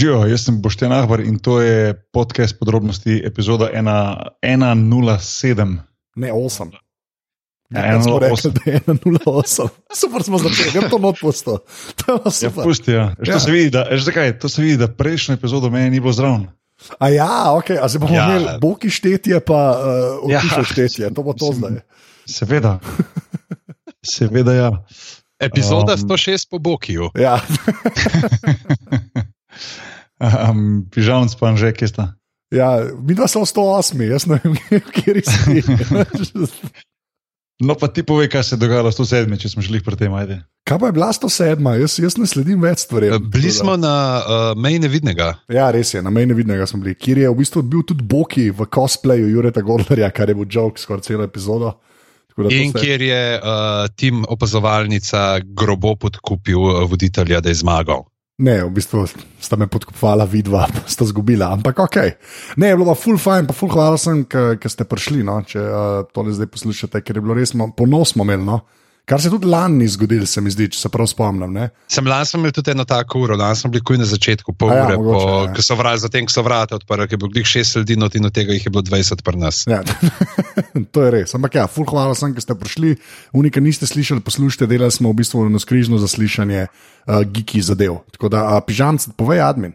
Živijo, jaz sem Boštjan Ahbar in to je podcast podrobnosti, epizoda 107. Ne 8. Ja, Ja, smo 108. rekli, da je 1,08. Super smo začeli, grem to not pusto. To je Ja, super. pusti, ja. Veš, Ja. To, se vidi, da, veš, zakaj? to se vidi, da prejšnjo epizodo meni ni bilo zraven. A ja, ok, a zdaj bomo Ja. ja. imeli boki štetje, pa uh, Ja. opišem štetje, to bo to Mislim, zdaj. Seveda. Seveda, ja. Epizoda Um, um, 106 po Bokiju. Ja. Um, Pižamc pa že, kje sta. Ja, mi dva smo 108, jaz ne vem, kje si. No, pa ti povej, kaj se je dogajalo s to sedmi, če smo šli pri tem, ajde. Kaj pa je bila 107, jaz, jaz ne sledim več stvari. Eh, Bili smo na uh, meji nevidnega. Ja, res je, na mejne vidnega smo bili, kjer je v bistvu bil tudi Boki v cosplayu Jureta Godlerja, kar je bil joke skoraj celo epizodo. In ste- kjer je uh, tim opazovalnica grobo podkupil voditelja, da je zmagal. Ne, v bistvu sta me podkopala, vidva, sta zgubila, ampak ok. Ne, je bilo pa full fajn, pa full hvala sem, ker ste prišli, no, če uh, tole zdaj poslušate, ker je bilo res ponos smo imeli. No. Kar se tudi lani ni zgodilo, se mi zdi, če se prav spomnim. Ne? Sem lani smo imeli tudi eno tako uro, lani smo bili kuj na začetku, pol ja, ure, mogoče, po, ja. ko so vrati, zatem ko so vrata odprli, ker je bilo glih šest ljudi, not in od tega jih je bilo 20 pri nas. Ja, to je res. Ampak ja, full hvala sem, ker ste prišli. Unika niste slišali, poslušajte, delali smo v bistvu na skrižno zaslišanje uh, Giki zadev. Tako da, uh, pižamc, povej admin.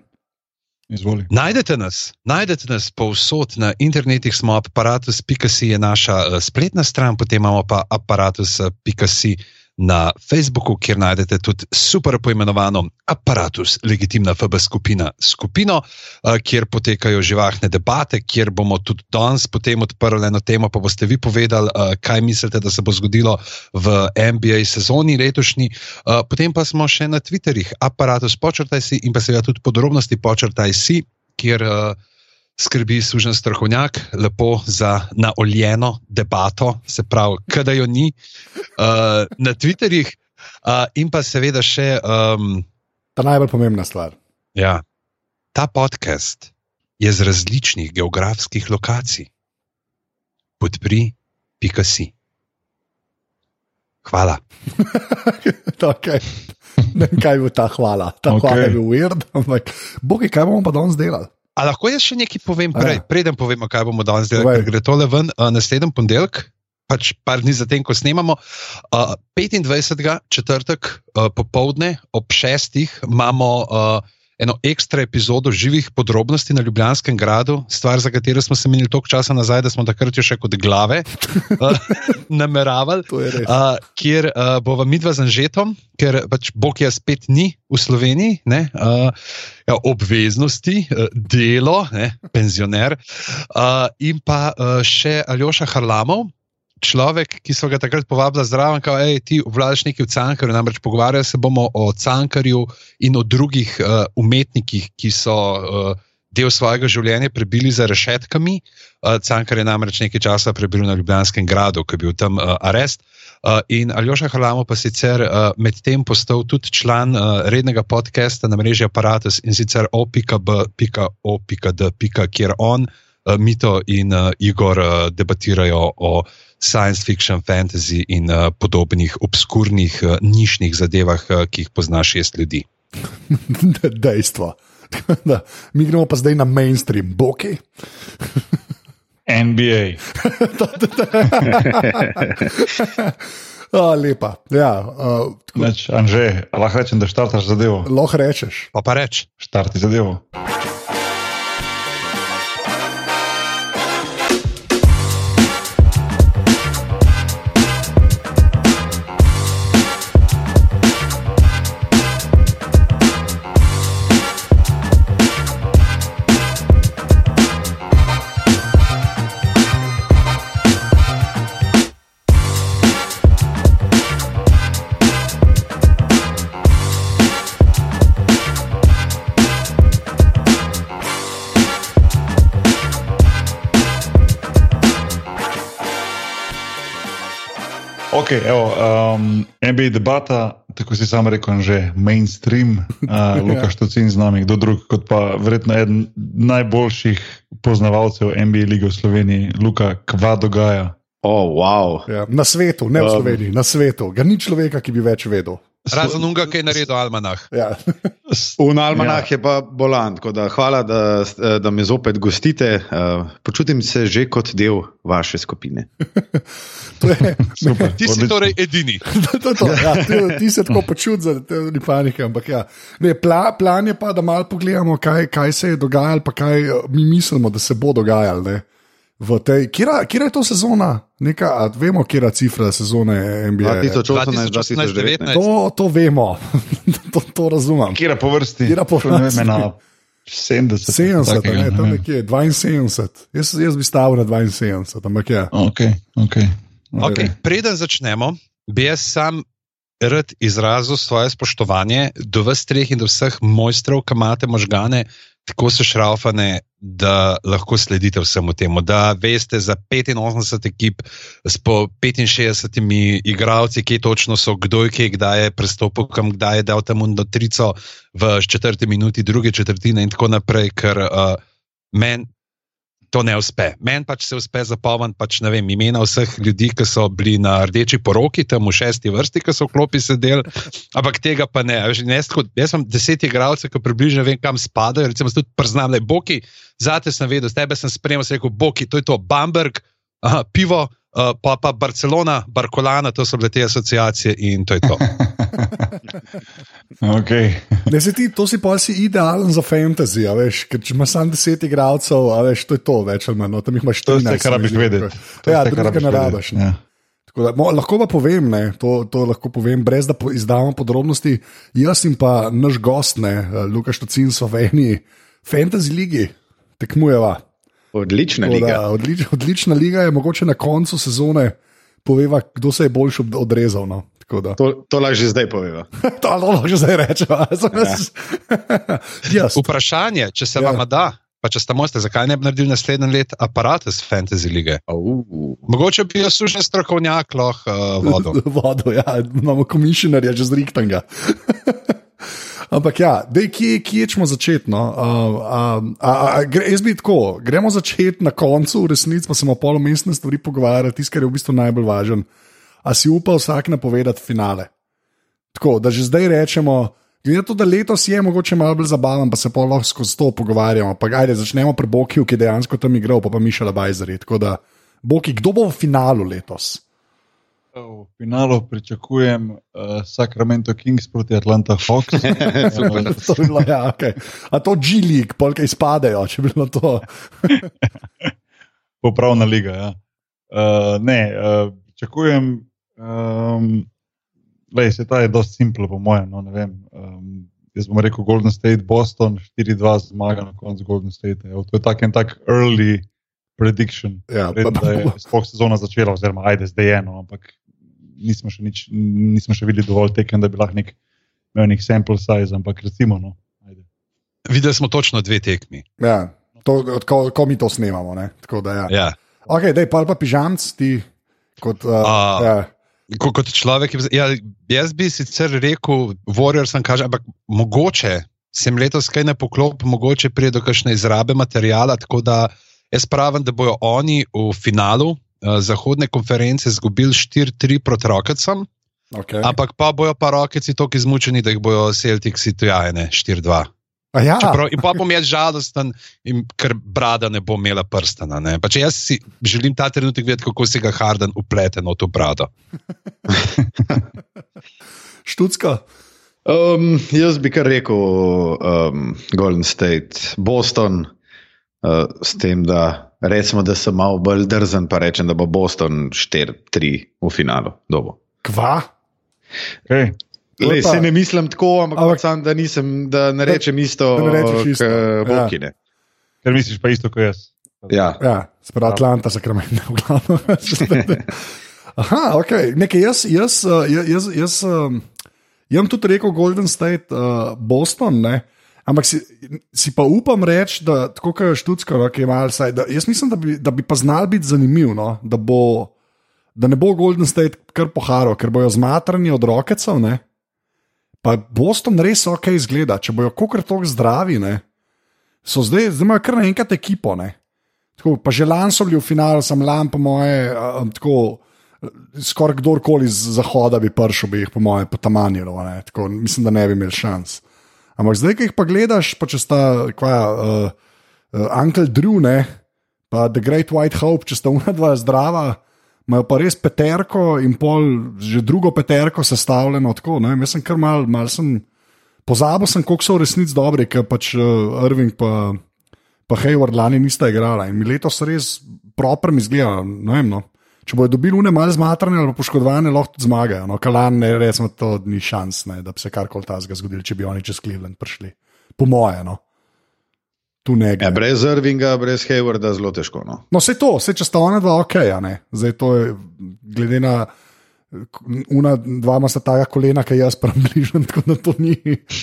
Izvoli. Najdete nas, najdete nas povsod na internetih, smo aparatus.si je naša uh, spletna stran, potem imamo pa aparatus.si na Facebooku, kjer najdete tudi super poimenovano aparatus, legitimna FB skupina, skupino, uh, kjer potekajo živahne debate, kjer bomo tudi danes potem odprli eno temo, pa boste vi povedali, uh, kaj mislite, da se bo zgodilo v NBA sezoni letošnji. Uh, potem pa smo še na Twitterjih, aparatus počrtaj si in pa seveda tudi podrobnosti počrtaj si, kjer uh, skrbi služen strokovnjak, lepo za naoljeno debato, se pravi, kada jo ni, uh, na Twitterjih uh, in pa seveda še. Um, Ta najbolj pomembna stvar. Ja, ta podcast je z različnih geografskih lokacij. Podpri, pika si. Hvala. okay. Ne vem, kaj bil ta hvala. Ta okay. Hvala je bil weird, ampak bogi, kaj bomo pa danes delali? A lahko jaz še nekaj povem prej, ja. preden povemo, kaj bomo danes delali, ker gre tole ven uh, naslednji ponedeljek. Pač par dni zatem, ko snemamo, uh, 25. četrtek uh, popovdne ob šestih imamo uh, eno ekstra epizodo živih podrobnosti na Ljubljanskem gradu, stvar, za katero smo se menili toliko časa nazaj, da smo takrat jo še kot glave uh, nameravali. Uh, kjer uh, bova midva z Anžetom, ker pač Bog je spet ni v Sloveniji, ne, uh, ja, obveznosti, uh, delo, ne, penzioner, uh, in pa uh, še Aljoša Harlamov. Človek, ki so ga takrat povabili zraven, da ti vladaš nekaj v Cankarju, namreč pogovarjali se bomo o Cankarju in o drugih uh, umetnikih, ki so uh, del svojega življenja prebili za rešetkami. Uh, Cankar je namreč nekaj časa prebil na Ljubljanskem gradu, ko je bil tam uh, arest. Uh, in Aljoša Halamo pa sicer uh, medtem postal tudi član uh, rednega podcasta na mreži Apparatus in sicer o.b.o.d. kjer on, uh, Mito in uh, Igor uh, debatirajo o science fiction, fantasy in uh, podobnih obskurnih, uh, nišnih zadevah, uh, ki jih pozna šest ljudi. Dejstvo. Da, mi gremo pa zdaj na mainstream, boki. NBA. A, lepa. Ja, uh, Neč, Anže, lahko rečem, da štartaš zadevo. lahko rečeš. Pa pa reč. Štarti zadevo. Ok, evo, um, NBA debata, tako si sam rekel, že mainstream, uh, Luka Štocin z nami, kdo drug kot pa verjetno eden najboljših poznavalcev NBA lige v Sloveniji, Luka, kva dogaja. O, oh, wow. Ja, na svetu, ne v Um. Sloveniji, na svetu. Ga ni človeka, ki bi več vedel. Razen unga, ki je naredil Almanah. Ja. Un almanah ja. je pa bolan, tako da hvala, da, da me zopet gostite. Uh, počutim se že kot del vaše skupine. To je, Super, Ti si torej edini. to je to, ja, ti, ti se tako počutiš, da te ni panike. Ampak ja. ne, pla, plan je pa, da malo pogledamo, kaj, kaj se je dogajalo, pa kaj eh, mi mislimo, da se bo dogajalo. ne. V tej, kjera je to sezona? Neka, a vemo, kje je cifra sezone NBA. 2018, 2019. 2019. To, to vemo, to, to razumem. Kira po vrsti? Katera po Ne vem, vrsti? ena 70. 70, takega, ne, tam nekje 72. Jaz, jaz bi stavil na 72, ampak ja. Ok, ok. Okay, preden začnemo, bi jaz sam rad izrazil svoje spoštovanje do vseh treh in do vseh mojstrov, ki imate možgane tako sešraufane, da lahko sledite vsemu temu. Da veste za 85 ekip s po 65 igralci, kje točno so, kdo je kje, kdaj je prestopil, kam kdaj je dal tam undo trico v četrti minuti, druge četrtine in tako naprej, ker uh, meni to ne uspe. Meni pač se uspe zapomniti pač, vem, imena vseh ljudi, ki so bili na rdeči poroki, tam v šesti vrsti, ki so v klopi sedeli, ampak tega pa ne. Veš, jaz, jaz sem deset igralcev, ki približno vem, kam spadajo. Recimo, tudi priznam, da je Boki, zate sem vedel, s tebe sem spremljal, sem rekel, Boki, to je to, Bamberg, aha, pivo. Uh, pa pa Barcelona, Barkolana, to so bile te asociacije in to je to. okay. Ne, se ti, to si pa si idealen za fantasy, a veš, ker če imaš samo 10 igralcev, a veš, to je to, več ali manj, no, tam jih imaš 14. To je kar rabiš vedeti. tako. To je Ja, drugega ne rabiš. ne. Ja. Da, mo, lahko pa povem, ne, to, to lahko povem, brez da po, izdamo podrobnosti. Jaz in pa naš gost, ne, Lukaš Tocin, so v eni fantasy ligi, tekmujeva. Odlična liga. Da, odlič, odlična liga je mogoče na koncu sezone poveva, kdo se je boljši odrezal. No. To, to lahko že zdaj poveva. To lahko že zdaj rečemo. Jaz. Vprašanje, če se Ja. ja. vam da, pa če ste mojster, zakaj ne bi naredili naslednji let aparatus Fantasy lige? Uh, Mogoče bi jaz sužen strokovnjak lahko uh, vodil. Vodo, ja, imamo komisionarja, že zriktanga. Ampak ja, dej, kje, kje smo začeti? No? Uh, uh, uh, gre, jaz bi tako, gremo začeti na koncu, v resnici pa se bomo pol mestne stvari pogovarjali, tisto, kar je v bistvu najbolj važen. A si upa vsak napovedati finale? Tako, da že zdaj rečemo, glede na to, da letos je mogoče malo bolj zabaven, pa se pa lahko skozi to pogovarjamo. Pa ajde, začnemo pri Bokiju, ki je dejansko tam igral, pa pa Mišela Bajzeri. Tako da, Boki, kdo bo v finalu letos? V finalu pričakujem uh, Sacramento Kings proti Atlanta Hawks. Super. to bi bilo, ja, okay. A to G-League, polka izpadejo, če bi bilo to. Popravna liga. Ja. Uh, ne, uh, pričakujem. Um, lej, se ta je dosti simpel, po mojem. No, um, jaz bom rekel Golden State, Boston, 4-2 zmaga na koncu Golden State. Evo, to je tak en tak early prediction. Ja, Red, pa- da je sploh sezona začela, oziroma ajde zdaj je eno, ampak nismo še, nič, nismo še videli dovolj tekem, da bi lahko nek, imel nek sample size, ampak recimo. No, ajde. Videli smo točno dve tekmi. Ja, to, ko, ko mi to snemamo. Ne? Tako da, ja. Ja. Ok, daj pa pa pižamc, ti kot. Uh, A. ja. Ko, kot človek, ja, jaz bi sicer rekel, Warriors sem kaže, ampak mogoče sem letos kaj ne poklop, mogoče pride do kakšne izrabe materijala, tako da jaz pravim, da bojo oni v finalu uh, zahodne konference izgubili 4-3 proti Rocketsom, Okay. ampak pa bojo pa Rocketsi tako izmučeni, da jih bojo Celticsi tujajene 4-2. A Ja, Čeprav, in pa bom jaz žalosten, in, ker brada ne bo imela prstana. Ne? Pa če jaz si želim ta trenutek videti, kako se ga Harden uplete v to brado. štucka. Um, jaz bi kar rekel um, Golden State, Boston, uh, s tem, da recimo, da sem malo bolj drzen, pa rečem, da bo Boston 4-3 v finalu. Dobo. Kva? Okay. Le, pa- se ne mislim tako, ampak, Ampak- ampak sam, da, nisem, da ne rečem isto, da ne rečeš isto, ja. kot Bokine. Ker misliš pa isto kot jaz. Ja. Ja, sprav Atlanta, Sacramento, v glavnem. Aha, ok. Nekaj, jaz, jaz, uh, jaz, jaz, jaz, um, jaz sem tudi rekel Golden State, uh, Boston, ne? Ampak si, si pa upam reči, da tako kot je Štucka, no, ki je malo saj. da- Jaz mislim, da bi, da bi pa znal biti zanimiv, no? da, bo, da ne bo Golden State kar poharo, ker bojo zmatrani od rokecev. Pa Boston res ok izgleda, če bojo kokr tako zdravi, ne? so zdaj, zdaj imajo kar naenkrat ekipo. Ne? Tako, pa že lani so bili v finalu, sem lani, po moje, um, tako skoraj kdorkoli z zahoda bi prišel, bi jih po mojem potamanjilo. Mislim, da ne bi imel šans. Ampak zdaj, ki jih pa gledaš, pa če sta kva, uh, uh, Uncle Drew, ne, pa The Great White Hope, če sta una dva zdrava, imajo pa res peterko in pol, že drugo peterko sestavljeno tako. Ne, jaz sem kar mal, mal sem. Pozabil sem, koliko so v resnici dobri, ker pač uh, Irving pa, pa Hayward lani nista igrala in mi letos res proper mi zgleda. No. Če bodo dobili une malo zmatrane ali poškodovane, lahko zmagajo. No, Kalan, ne, resno, to ni šans, ne, da bi se karkoli tazga zgodil, če bi oni čez Cleveland prišli. Po moje, no. Tu ne gre. Ja, brez Irvinga, brez Haywarda, zelo težko. No, no se to, se če sta ona dva ok, a ne. Zdaj to je, glede na. Una, dva ima sta taka kolena, ki jaz približam, tako da to ni,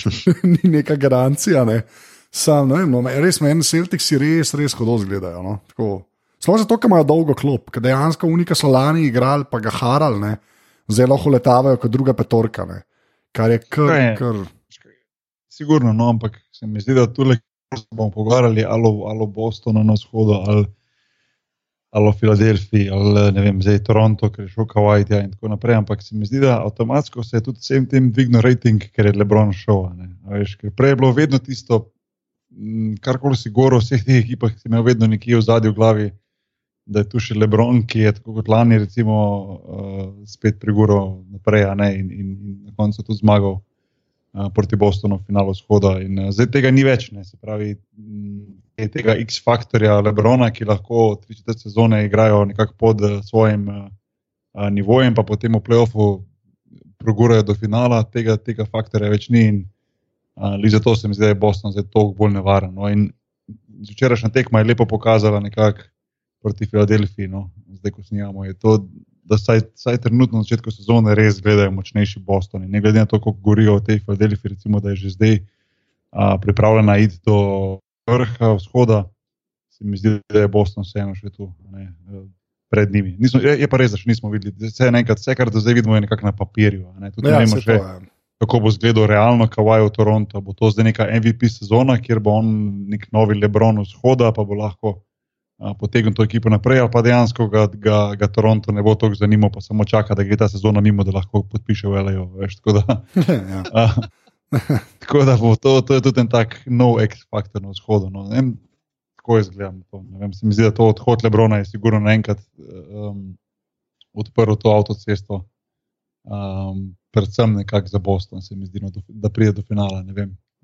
ni neka garancija. Ne. Sam, ne, no, res me en Celtic si res, res hodo zgledajo. No. Sploh zato, ker imajo dolgo klop, ker dejansko unika so lani igrali, pa ga harali, zelo letavajo kot druga petorka, ne. kar je kar. kar... Sigurno, no, ampak se mi zdi, da tu le bomo pogovarjali ali o Bostonu na vzhodu. Ali ali v Filadelfiji, ali ne vem, zdaj Toronto, ker je šel Kawhi in tako naprej. Ampak se mi zdi, da avtomatsko se je tudi vsem tem dvignil rating, ker je Lebron šel. Veš, prej je bilo vedno tisto, kar koli si v vseh teh ekipah si imel vedno nekje v zadju v glavi, da je tu še Lebron, ki je tako kot lani, recimo, uh, spet priguril naprej in, in, in na koncu tudi zmagal. Proti Bostonu, finalu shoda. In, uh, zdaj tega ni več, ne. se pravi, je tega X-faktorja Lebrona, ki lahko tri četrte sezone igrajo nekako pod uh, svojim uh, nivojem, pa potem v playoffu progurajo do finala, tega, tega faktorja več ni. In uh, zato se mi zdi, da je Boston zdaj toliko bolj nevaren. No. Včerajšnja tekma je lepo pokazala nekako proti Filadelfiji, no. zdaj ko snijamo. Da saj, saj trenutno na začetku sezone res gledajo močnejši Boston. Ne glede na to, kako gorijo v tej Filadelfiji, recimo, da je že zdaj a, pripravljena iti do vrha vzhoda, se mi zdi, da je Boston vseeno še tu, ne, pred njimi. Nismo, je, je pa res, da še nismo videli. Vse, enkrat, vse kar do zdaj vidimo, je nekako na papirju. Ne, tudi ja, ne vemo še, to, kako bo izgledal realno Kawaii v Toronto. Bo to zdaj neka MVP sezona, kjer bo on nek novi Lebron vzhoda, pa bo lahko. Potegnil to ekipo naprej, ali pa dejansko ga, ga, ga Toronto ne bo tako zanimalo, pa samo čaka, da gre ta sezona mimo, da lahko podpiše v L.A. ja. Tako da bo to, to je tudi en tak nov X-faktor na vzhodu. No. Vem, tako je zgledano. Se mi zdi, da to odhod Lebrona je sigurno naenkrat um, odprl to avtocesto, um, predvsem nekako za Boston, se mi zdi, no, da pride do finala.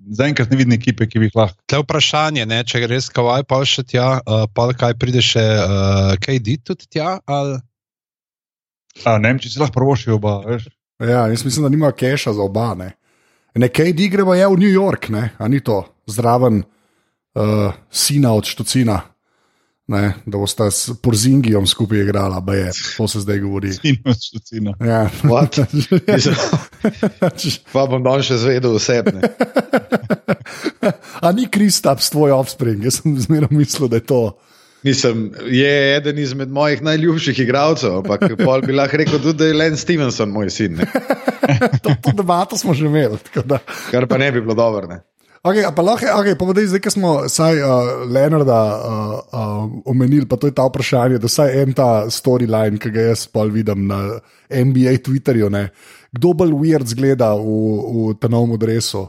Zaenkrat ne vidim ekipe, ki bi jih lahko. To je vprašanje, ne? če res kavaj pa še tja, uh, pa kaj pride še uh, KD tudi tja. Ali... A, ne vem, če si lahko prvošil oba. Veš? Ja, jaz mislim, da nima keša za oba. Ne? Nekaj gremo je v New York, ne? a ni to zraven uh, sina od Štocina, ne? da bosta s Porzingijom skupaj igrala, da je to se zdaj govori. Štocina. Ja, pa bom dan še zvedel vse. a ni Kristap s tvoj offspring, jaz sem zmeraj mislil, da je to. Mislim, je eden izmed mojih najljubših igralcev, ampak pol bi lahko rekel tudi, da je Len Stevenson moj sin. to, to debato smo že imeli. Kar pa ne bi bilo dobro. Okay, pa lahko, okay, pa zdaj, zdaj, ko smo vsaj uh, Leonarda uh, uh, omenili, pa to je ta vprašanje, da vsaj en ta storyline, ki ga jaz pol vidim na NBA Twitterju, ne, kdo bolj weird zgleda v, v tem novem dresu.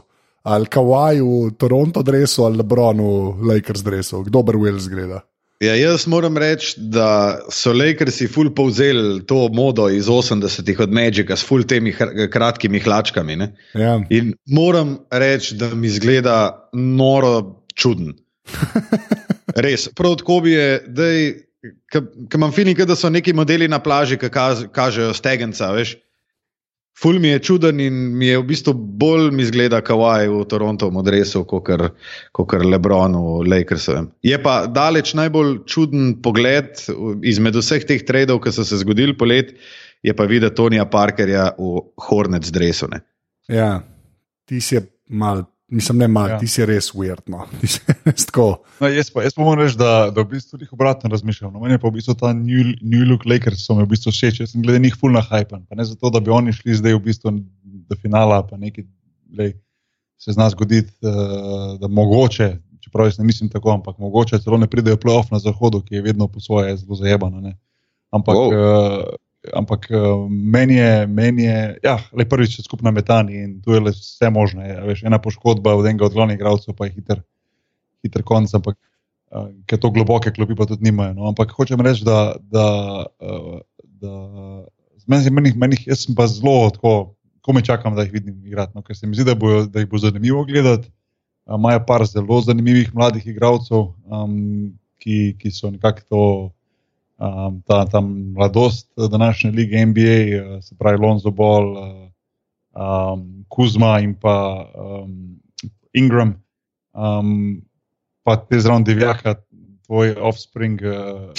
Ali Kawhi v Toronto dresu, ali Lebron v Lakers dresu, kdo bolj weird zgleda. Ja, jaz moram reči, da so Lakersi ful povzeli to modo iz 80-ih od Magika s ful temi kratkimi hlačkami. Ja. In moram reči, da mi zgleda noro čuden. Res, prav tako bi je, da imam filmike, da so neki modeli na plaži, ki kažejo stegenca. Veš? Ful mi je čuden in mi je v bistvu bolj mi zgleda Kawhi v Toronto, v Modresu, kot Lebron v Lakersovem. Je pa daleč najbolj čuden pogled izmed vseh teh trendov, ki so se zgodili polet, je pa videti Tonija Parkerja v Hornets dresu. Ne? Ja, ti si mal Mislim, ne malo, ja. ti si res weird. No. no, jaz pa, pa moram reči, da, da v bistvu jih obratno razmišljam. No, meni pa v bistvu ta New, New Look Lakers so mi v bistvu všeč. Jaz sem glede njih full na hype. Ne zato, da bi oni šli zdaj v bistvu do finala, pa nekaj lej, se z nas zgoditi, uh, da mogoče, čeprav jaz ne mislim tako, ampak mogoče celo ne pridejo playoff na zahodu, ki je vedno po svoje zelo zajebano. Ne. Ampak wow. uh, ampak uh, meni je, meni je ja, le prvič skupna metani in tu je vse možno. Je, veš, ena poškodba od enega od glavnih igralcev, pa je hiter, hiter konc, ampak uh, ker to globoke klopi pa tudi nimajo. No? Ampak hočem reči, da. da, uh, da Meni, meni, meni, jaz sem pa zelo tako, ko me čakam, da jih vidim igrati, no, ker se mi zdi, da, bojo, da jih bo zanimivo gledati. Imajo uh, par zelo zanimivih mladih igralcev, um, ki, ki so nekako to um, ta, ta mladost današnje lige NBA, uh, se pravi Lonzo Ball, uh, um, Kuzma in pa um, Ingram, um, pa te zraven divjaka, tvoj offspring. Uh,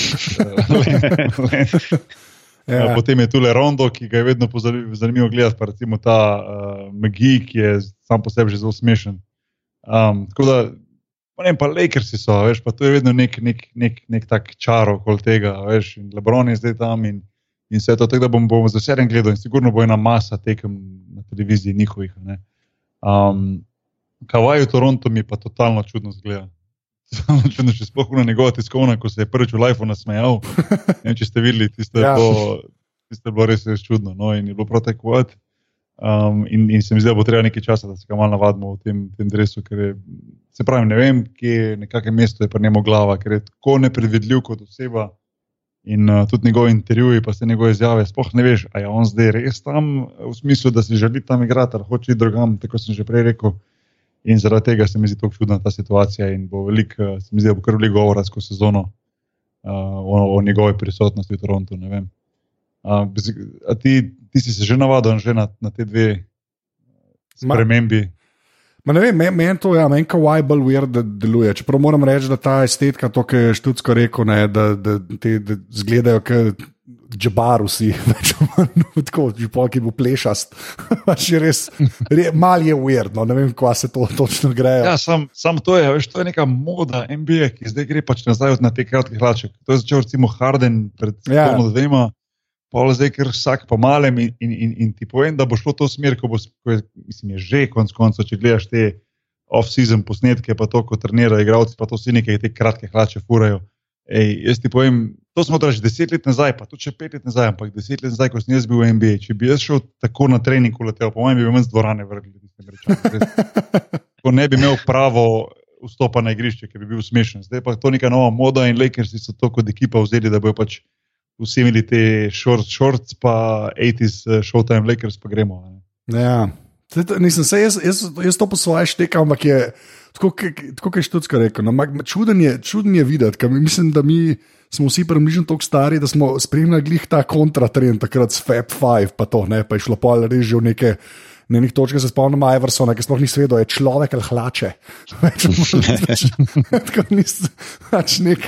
uh, Ja. Potem je tu le Rondo, ki ga je vedno zanimivo gledati, pa recimo ta uh, Magi, ki je sam po sebi že zelo smešen. Um, tako da Ne, pa Lakersi so, veš, pa to je vedno nek, nek, nek, nek tak čar okoli tega, veš, in Lebron je zdaj tam in, in vse to, tako da bom, bom z veseljem gledal in sigurno bo ena masa tekem na televiziji njihovih. Um, Kavaj v Torontu mi pa totalno čudno zgleda. Samo čudno, če sploh na njegova tiskovna, ko se je prvič v Lifeu nasmejal. Ne vem, če ste videli, tiste ja. je bilo res, res čudno. No, in je bilo prav tako. Um, in, in se mi zdi, da bo treba nekaj časa, da se ga malo navadimo v tem, tem drevesu. Se pravi, ne vem, kje je nekakšno mesto, je pa njemu glava, ker je tako nepredvidljiv kot oseba. In uh, tudi njegove intervjuje, pa se njegove izjave, sploh ne veš, ali je on zdaj res tam, v smislu, da si želi tam igrati, ali hoče iti drugam, tako sem že prej rekel. In zaradi tega se mi zdi tako čudna ta situacija. In bo veliko, uh, se mi zdi, da bo kar veliko govora skozi sezono uh, o, o njegovi prisotnosti v Torontu. Uh, ti, ti si se že navadil že na, na te dve spremembi. Ma ne vem, meni men to, ja, meni kawaii bolj weird deluje. Čeprav moram reči, da ta estetika, to, kar je študsko rekel, ne, da, da te da zgledajo kot džabar vsi, več tako, že polk je bil plešast. Še res, re, mal je weird, no, ne vem, kva se to točno gre. Ja, sam, sam to je, veš, to je neka moda NBA, ki zdaj gre pač nazaj na te kratke hlače. To je začel recimo Harden pred ja. dvema pa zdaj, ker vsak po malem in, in, in, in ti povem, da bo šlo to smer, ko bo, ko je, mislim, je že konec koncev, če gledaš te off-season posnetke, pa to, ko trenirajo igralci, pa to vsi nekaj te kratke hlače furajo. Ej, jaz ti povem, to smo torej deset let nazaj, pa tudi pet let nazaj, ampak deset let nazaj, ko sem jaz bil v NBA. Če bi jaz šel tako na trening, letel, po mojem, bi menj z dvorane vrgli. Ko ne bi imel pravo vstopa na igrišče, ki bi bil smešen. Zdaj pa je to neka nova moda in Lakersi so to kot ekipa vzeli, da bojo pač vsi imeli te shorts, shorts pa 80s, uh, Showtime, Lakers, pa gremo. Ja. Nisem se, jaz, jaz, jaz to po svoje štekam, ampak je tako, kot je Študska rekel. No, čuden, je, čuden je videti, ker mislim, da mi smo vsi približno tako stari, da smo spremljali ta kontratrend, takrat s Fab 5, pa to ne, pa je šlo pa res že v neke. Na nekih točkah se spomnim Iversona, ki sploh ni svedel, je človek ali hlače. Tako nisem, pač nek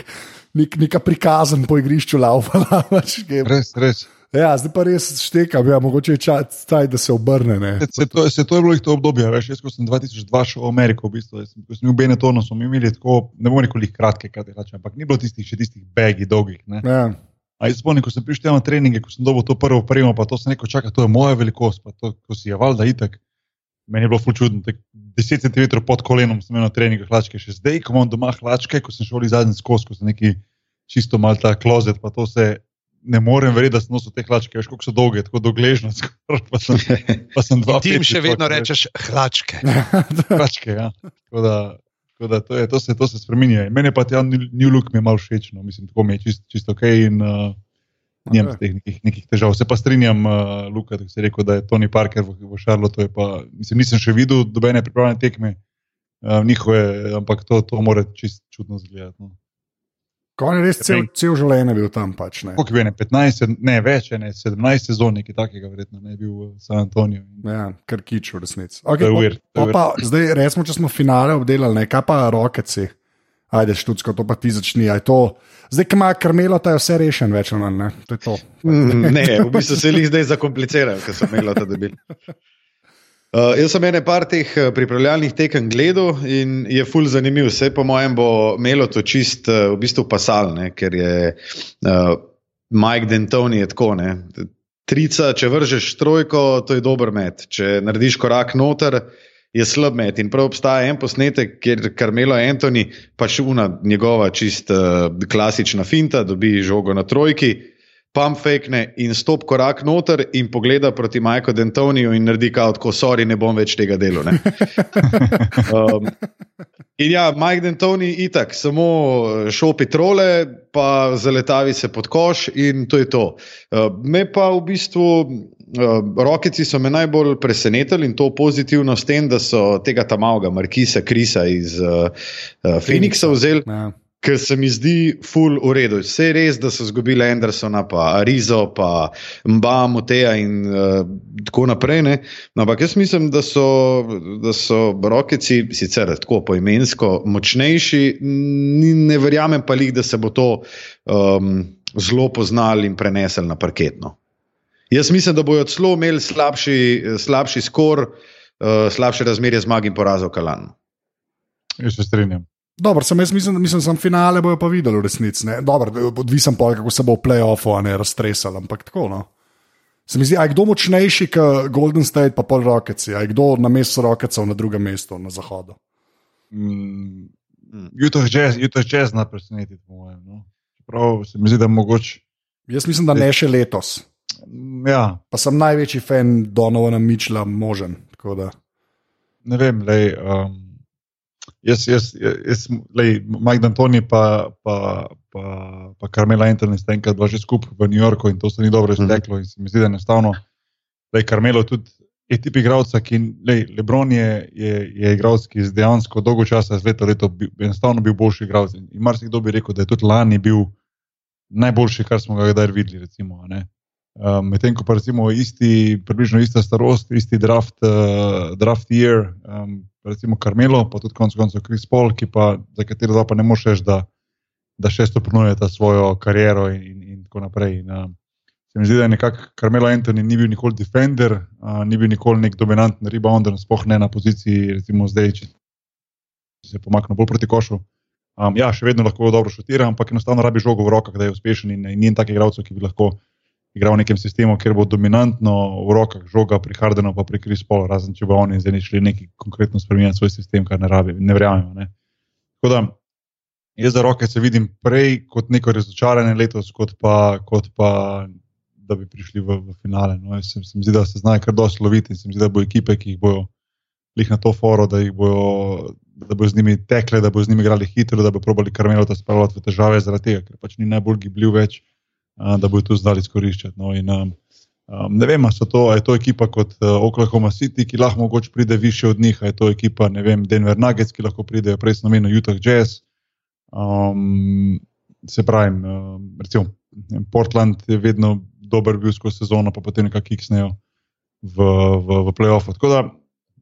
nek, neka prikazan po igrišču laufala. Pač, res, res. Ja, zdaj pa res štekam, ja, mogoče je čas, da se obrne. Se, se, to, se to je bilo to obdobje, veš, jaz, ko sem 2002 šel v Ameriko, v bistvu, sem, ko sem bil v Benetonu, smo imeli tako, ne bomo rekli kratke, kratke, ampak ni bilo tistih, še tistih begi, dolgih. Ja. A jaz spomnim, ko sem prišel na treninge, ko sem dobil to prvo premo, pa to sem rekel, čakaj, to je moja velikost, pa to, ko si je valjda itek. Meni je bilo čudno, 10 cm pod kolenom sem imel na treningu hlačke, še zdaj, ko imam doma hlačke, ko sem šel iz zadnjega skozi, ko sem neki čisto mal ta klozet, pa to se ne morem verjeti, da so nosil te hlačke, veš, kako so dolge, tako dogležno. Pa sem, pa sem dva. Ti jim še vedno rečeš hlačke. hlačke, ja. Tako da, tako da to, je, to, se, to se spremenja. Mene pa ta New Look mi je malo všeč, no. mislim, tako mi je čist, čisto ok. In, uh, Nijem okay. nekih, nekih težav. Se pa strinjam, uh, Luka, da si rekel, da je Tony Parker v, v Šarlotu. Mislim, nisem še videl dobene pripravljene tekme uh, njihove, ampak to, to mora čist čudno izgledati. No. Kaj je res cel, cel življenje bil tam? Pač, Kako je bilo, 15, ne več, ne 17 sezon, nekaj takega, verjetno ne bil v San Antoniju. Ja, kar kič v resnici. Okay, weird, pa, pa, zdaj, resmo, če smo finale obdelali, ne, kaj pa rokeci, ajde, študsko, to pa ti začni. Zdaj, ki ima krmelo, ta je vse rešen, več ali manj. Ne, mm, ne, v bistvu se jih zdaj zakomplicirajo, ker so imeli ta debil. Uh, jaz sem ene par teh eh, pripravljalnih tekem gledal in je ful zanimiv. Vse po mojem bo imelo to čist uh, v bistvu pasalne, ker je uh, Mike Dentoni je tako. Ne? Trica, če vržeš trojko, to je dober met. Če narediš korak noter, je slab met. In prav obstaja en posnetek, kjer Karmelo Antoni, pač una njegova čist uh, klasična finta, dobi žogo na trojki pump fake in stop korak noter in pogleda proti Majku Dentoniju in naredi kot, ko sorry, ne bom več tega delal. um, in ja, Mike Dentoni itak, samo šopi trole, pa zaletavi se pod koš in to je to. Uh, me pa v bistvu. Uh, Rokici so me najbolj presenetili in to pozitivno s tem, da so tega tamavga, Markisa Krisa iz uh, uh, Phoenixa vzeli. Ja ker se mi zdi full v redu. Vse je res, da so izgubili Andersona, pa Arizo, pa Mba, Moteja in uh, tako naprej. Ne? No, ampak jaz mislim, da so, da so rokici sicer tako poimensko močnejši, ne verjamem pa jih, da se bo to um, zelo poznali in prenesli na parketno. Jaz mislim, da bojo celo imeli slabši, slabši skor, uh, slabše razmerje zmag in porazov Kalan. Jaz se strinjam. Dobro, sem jaz mislim, da mislim, sem finale bojo pa videli v resnici. Odvisen pa, kako se bo v playoffu ne raztresal, ampak tako. No. Se mi zdi, aj kdo močnejši kot Golden State, pa pol Rockets, aj kdo na mestu Rocketsov na drugem mestu na zahodu. Mm, Jutro je čez na presenetiti, po mojem. No. Prav se mi zdi, da je mogoče. Jaz mislim, da ne še letos. Ja. Pa sem največji fan Donovana Mičla, možen. Ne vem, lej. Um, Jaz, jaz, jaz lej, Mike D'Antoni pa, pa, pa, pa Carmela Anthony sta enkrat bila že skupaj v New Yorku in to se ni dobro mhm. izteklo. In se mi zdi, da enostavno, da je Carmelo tudi je tip igralca, ki lej, Lebron je, je, je igralec, ki je dejansko dolgo časa, z leta v leto, bi, enostavno bil boljši igralec. In marsikdo bi rekel, da je tudi lani bil najboljši, kar smo ga kdaj videli. Recimo, um, Medtem ko pa recimo isti, približno ista starost, isti draft, uh, draft year. Um, recimo Karmelo, pa tudi konec koncev Kris Paul, ki pa za katero pa ne moreš reči, da, da še stopnjuje ta svojo kariero in, in, in tako naprej. In, uh, se mi zdi, da je nekako Karmelo Anthony ni bil nikoli defender, uh, ni bil nikoli nek dominanten rebounder, sploh ne na poziciji, recimo zdaj, če se pomakne bolj proti košu. Um, ja, še vedno lahko dobro šutira, ampak enostavno rabi žogo v rokah, da je uspešen in, in ni takih igralcev, ki bi lahko igral v nekem sistemu, kjer bo dominantno v rokah žoga pri Hardenu, pa pri Krispolu, razen če bo oni zdaj šli neki konkretno spremenjati svoj sistem, kar ne rabi, ne verjamemo. Tako da jaz za roke se vidim prej kot neko razočaranje letos, kot pa, kot pa da bi prišli v, v finale. No, se, se mi zdi, da se znajo kar dosti loviti in se mi zdi, da bo ekipe, ki jih bojo lih na to foro, da jih bojo. Da bo z njimi tekle, da bo z njimi igrali hitro, da bo probali karmelo ta spravljati v težave, zaradi tega, ker pač ni najbolj gibljiv več da bodo to znali izkoriščati. No, in, um, ne vem, ali to, je to ekipa kot uh, Oklahoma City, ki lahko mogoče pride više od njih, ali je to ekipa, vem, Denver Nuggets, ki lahko pride, prej sem omenil Utah Jazz. Um, se pravi, um, recimo Portland je vedno dober bil skozi sezono, pa potem nekako kiksnejo v, v, v playoffu. Tako da,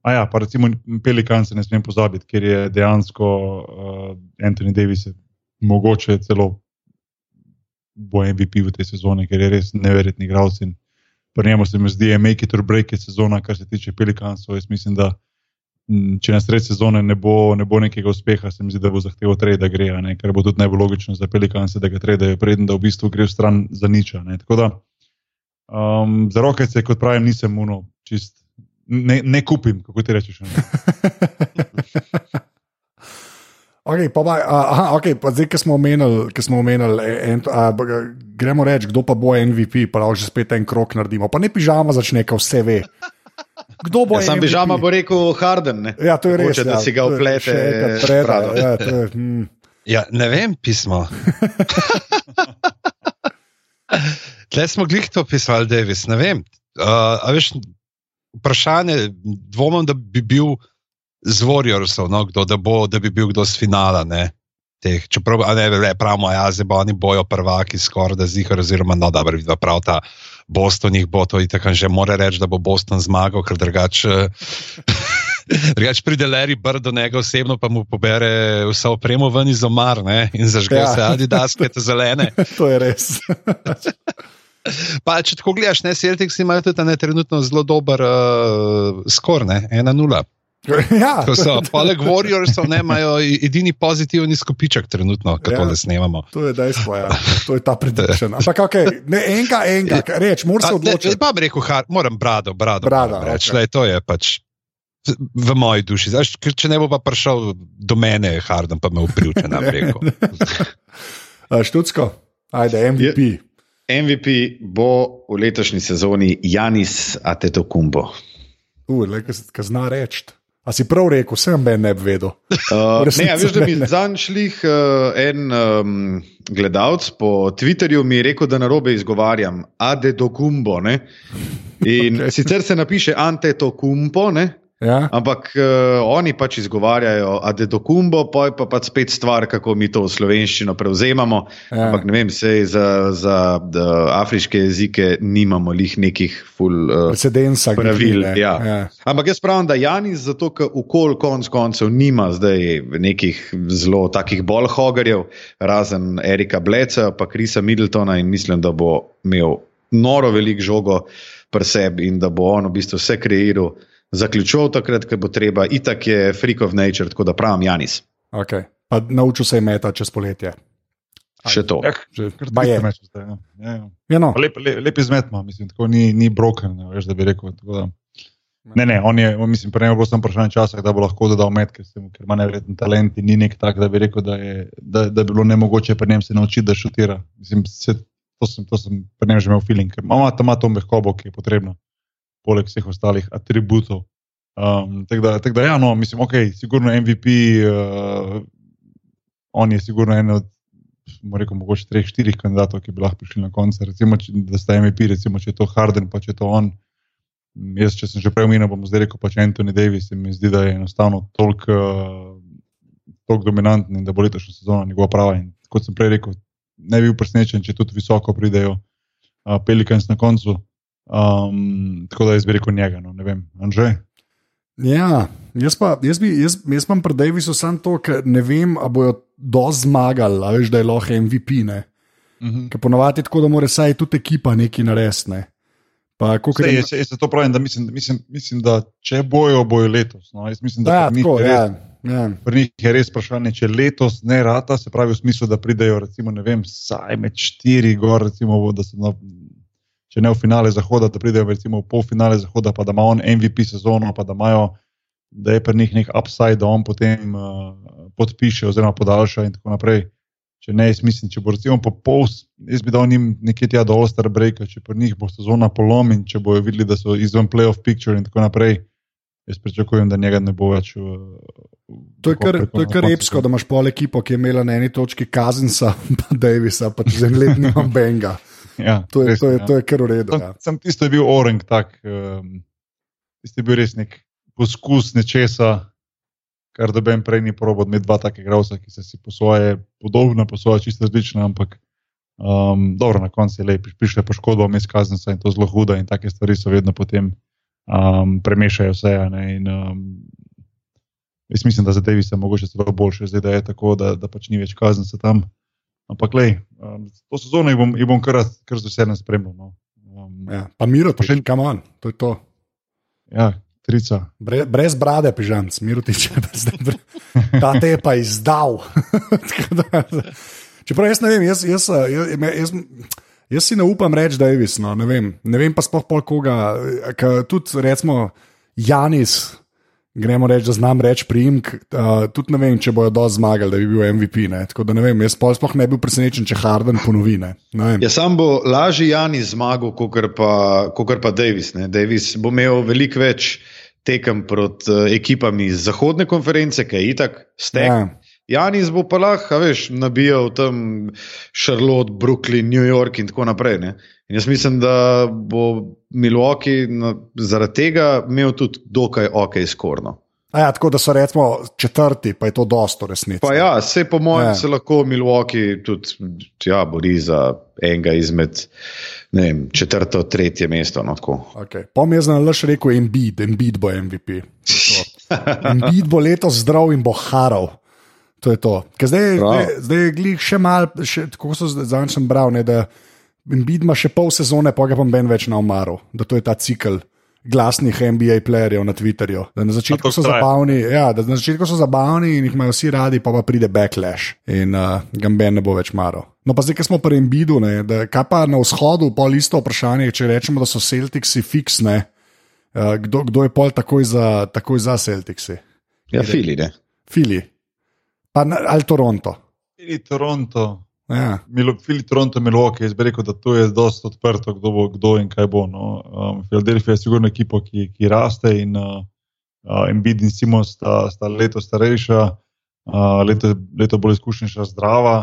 a ja, pa recimo Pelikan se ne smem pozabiti, ker je dejansko uh, Anthony Davis mogoče celo bo MVP v tej sezoni, ker je res neverjetni igralec. Pri njemu se mi zdi, da je make it or break it sezona, kar se tiče Pelikanov. Jaz mislim, da če na sred sezone ne bo, ne bo nekega uspeha, se mi zdi, da bo zahteval trade, da gre, ne? kar bo tudi najbolj logično za Pelikanov, da ga trade, preden da v bistvu gre v stran za niča. Tako da um, za roke se, kot pravim, nisem uno, čist. Ne, ne kupim, kako ti rečeš. Okay, pa, aha, okay, pa zdaj, ki smo omenili, ki smo omenili en, a, gremo reči, kdo pa bo MVP, pa lahko že spet en krok naredimo. Pa ne pižama začne, ko vse ve. Kdo bo? Ja, sam pižama bo rekel Harden. Ne? Ja, to je res. Hoče, ja, da si ga uplete. Ja, hm. ja, ne vem, pismo. Tle smo glih to pisali, Davis. Ne vem. Uh, veš, vprašanje, dvomim, da bi bil z Warriorsom, no, kdo, da, bo, da bi bil kdo z finala. Ne, teh, čeprav ne ve, pravimo, ja, zdaj bo oni bojo prvaki, skoraj da zihar, oziroma no, da bi prav ta Boston jih bo to in tako že more reči, da bo Boston zmagal, ker drugače. Drugač pride Larry Bird do njega osebno, pa mu pobere vse opremo ven iz omar ne? in zažge ja. se adidaske, te zelene. to je res. pa, če tako gledaš, ne, Celtics imajo tudi ne, trenutno zelo dober uh, skor, 1-0. Ja, so, poleg Warriorsov imajo edini pozitivni skupiček, trenutno, ki ja, to le snemamo. To je dejstvo, ja. to je ta predvidev. Ampak, okay, ne enega, enega, reč, moram se odločiti. Pa bi rekel, har, moram brado, brado. brado reč, okay. lej, to je pač v moji duši. Zaš, če ne bo pa prišel do mene, Harden pa me uprivče na reku. Študsko, ajde, MVP. MVP bo v letošnji sezoni Janis Atetokumbo. Uf, kaj zna reči. A si prav rekel, sem ben ne bi vedel. Uh, ne, a veš, da mi zanj šlih uh, en um, gledalec po Twitterju mi je rekel, da narobe izgovarjam Adetokumbo. ne. In Ok. okay. sicer se napiše Antetokumbo, ne? Ja? Ampak uh, oni pač izgovarjajo Adetokumbo, pa je pa pač spet stvar, kako mi to v slovenščino prevzemamo. Ja. Ampak ne vem, sej za, za da, afriške jezike nimamo lih nekih full. Uh, Precedensa, pravil, glede, ja. ja. Ampak jaz pravim, da Janis, zato ker ukol konc koncev nima zdaj nekih zelo takih bolj hogarjev, razen Erika Bleca, pa Krisa Middletona in mislim, da bo imel noro velik žogo pri sebi in da bo on v bistvu vse kreiral. Zaključil takrat, ko bo treba, itak je freak of nature, tako da pravim Janis. Okay. Pa naučil se je meta čez poletje. Še to. Ja, Že, je. meče zdaj, ja. Ja, ja. Ja, no. Lep, lep, lep izmet ima, mislim, tako ni, ni broken, ne, veš, da bi rekel. tako Da, ne, ne, on je, mislim, pri njemu bo samo vprašanje časa, da bo lahko dodal met, ker, se mu- ker ima nevreten talent in ni nek tak, da bi rekel, da, je, da, da bi bilo nemogoče pri njem se naučiti, da šutira. Mislim, se, to, sem, to sem pri njem že imel feeling, ker ima tam to mehkobo, ki je potrebna, poleg vseh ostalih atributov. Um, tako da, tak da, ja, no, mislim, ok, sigurno MVP, uh, on je sigurno en od rekel, mogoče treh, štirih kandidatov, ki bi lahko prišli na konec. Recimo, če, da sta MVP, recimo, če je to Harden, pa če je to on. M, Jaz, če sem že prej omenil, bom zdaj rekel pač Anthony Davis. Se mi zdi, da je enostavno toliko uh, dominanten in da bo letošnja sezona njegova prava. In kot sem prej rekel, ne bi bil presenečen, če tudi visoko pridejo uh, Pelicans na koncu. Um, tako da jaz bi rekel njega, no, ne vem, Anže. Ja, jaz pa, jaz bi, jaz, jaz pa pri Davisu samo to, ker ne vem, ali bojo dosti zmagali, a veš, da je lahko MVP. Ne? Mhm. Ker ponovadi je tako, da mora saj tudi ekipa nekaj narediti. Ne? Pa, Sej, jaz, jaz to pravim, da mislim, mislim, mislim, da če bojo, bojo letos. No. Jaz mislim, da Ja, tako, je res- ja, ja. Pri njih je res vprašanje, če letos ne rata, se pravi v smislu, da pridejo, recimo, vem, vsaj med štiri gor, recimo, da so na, če ne v finale zahoda, da pridejo recimo v polfinale zahoda, pa da ima on MVP sezono, pa da imajo, da je pri njih nek upside, da on potem uh, podpiše oziroma podaljša in tako naprej. Če ne, jaz mislim, če bo recimo po pol, jaz bi dal njim nekje tja do All-Star breaka, če pri njih bo sezona polom in če bojo videli, da so izven playoff picture in tako naprej. Jaz pričakujem, da njega ne bo več. v- To je kar, to je kar epsko, da imaš pol ekipo, ki je imela na eni točki Kazensa, pa Davisa, pa čez en let nima Benga. Ja, To je, res, to je, ja. to je kar v redu. Sam, Ja. sam tisto je bil orang, tak, um, tisto je bil res nek poskus nečesa, kar doben prej ni probo, med dva take igralca, ki so si po svoje podobne, po svoje čisto različne, ampak um, dobro, na koncu je lep, piše poškodba, vmes kazenca in to zelo huda in take stvari so vedno potem um, premešajo vse. a Ne, in, um, jaz mislim, da za Davisa mogoče celo boljše, zdaj da je tako, da, da pač ni več kazenca tam. Ampak, lej, um, to sezono jih bom, jih bom kar, kar z veseljem spremljal. No. Um, Ja. Pa Miro, Pa še še- kam on, to je to. Ja, trica. Brez, brez brade, pižamc, Mirotič, ta te je pa izdal. Da, Čeprav jaz ne vem, jaz, jaz, jaz, jaz, jaz si ne upam reči, da je vis. No, ne, vem. ne vem pa sploh pol koga. Tudi recimo Janis, gremo reči, da znam reči priimk, uh, tudi ne vem, če bojo do zmagali, da bi bil MVP. Ne. Tako da ne vem, jaz sploh ne bi bil presenečen, če Harden ponovi. Ne. Ne. Ja, sam bo lažje Janis zmagal, kot pa, kakor pa Davis. Ne. Davis bo imel veliko več tekem proti uh, ekipam iz zahodne konference, ki je itak stek. Ja. Janis bo pa lahko, veš, nabijal tam Charlotte, Brooklyn, New York in tako naprej. Ne. In jaz mislim, da bo Milwaukee na, zaradi tega imel tudi dokaj ok skorno. A Ja, tako da so recimo četrti, pa je to dosto resnici. Pa ja, se po mojem Ja. se lahko Milwaukee tudi ja, bori za enega izmed vem, četrto, tretje mesto. No, tako. Okay. Pom jaz na laž rekel, Embiid, Embiid bo MVP. Embiid bo letos zdrav in bo haral. To je to. Ker Zdaj, zdaj, zdaj je glih še mal, še, tako so zdaj sem bral, ne, da Embiid ima še pol sezone, pa ga bom ben več na umaru, da to je ta cikl. Glasnih NBA playerjev na Twitterju. Da na začetku so traja. zabavni, ja, da na začetku so zabavni in jih imajo vsi radi, pa pa pride backlash in uh, Gamben ne bo več maro. No, pa zdaj, ko smo pri Embiidu, ne, da, kaj pa na vzhodu, pol isto vprašanje, če rečemo, da so Celticsi fiksne, uh, kdo, kdo je pol takoj za, takoj za Celticsi? Ja, fili, ne. Fili. Pa, na- ali Toronto. Ili Toronto. Ja. Filip Toronto, Milwaukee, jaz bi rekel, da to je dosta odprto, kdo, bo, kdo in kaj bo. No. Um, Philadelphia je sigurno ekipa, ki, ki raste in uh, uh, Embiid in Simon sta, sta leto starejša, uh, leto, leto bolj izkušenejša, zdrava.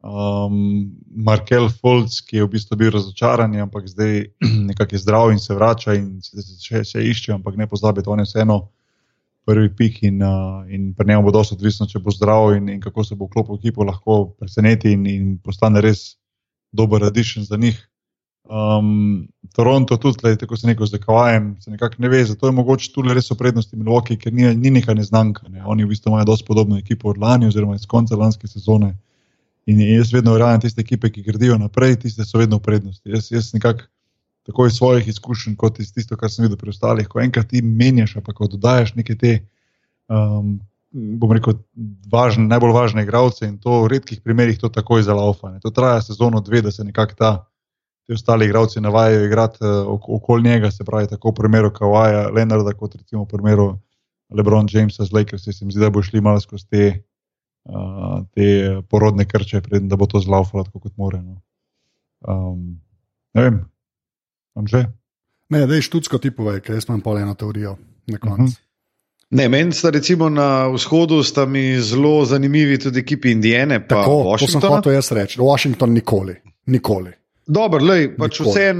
Um, Markel Fulc, ki je v bistvu bil razočaran, ampak zdaj nekako je zdrav in se vrača in se še, še išče, ampak ne pozabite, on je vseeno prvi pik in, uh, in pri njemu bo dosto odvisno, če bo zdrav in, in kako se bo vklopil v ekipo, lahko preseneti in, in postane res dober radišen za njih. Um, Toronto tudi, le, tako se neko z Dekawajem, se nekako ne ve, zato je mogoče tudi res o prednosti Milwaukee, ker ni, ni neka neznanka. Ne. Oni v bistvu imajo dosto podobno ekipo od lani oziroma iz konca lanske sezone. In, in jaz vedno verjamem, tiste ekipe, ki gradijo naprej, tiste so vedno v prednosti. Jaz, jaz nekako tako iz svojih izkušenj, kot iz tisto, kar sem videl pri ostalih. Ko enkrat ti menjaš, pa ko dodajes neke te, um, bom rekel, važne, najbolj važne igralce in to v redkih primerih to takoj zalaufa. To traja sezono dve, da se nekako ta. Ti ostali igralci navajajo igrati uh, okoli njega, se pravi, tako v primeru Kawaja, Leonarda, kot recimo v primeru Lebrona Jamesa z Lakers, se mi zdi, da bo šli malo skozi te, uh, te porodne krče, preden bo to zlaufalo tako, kot more. No. Um, ne vem, Anže? Ne, da je študsko tipove, ker jaz imam pol eno teorijo na koncu. Uh mhm. -huh. Ne, meni sta recimo na vzhodu sta mi zelo zanimivi tudi ekipi Indijane. Tako, to sem hotel jaz reči. Washington nikoli. nikoli. Dobro, lej, pač vse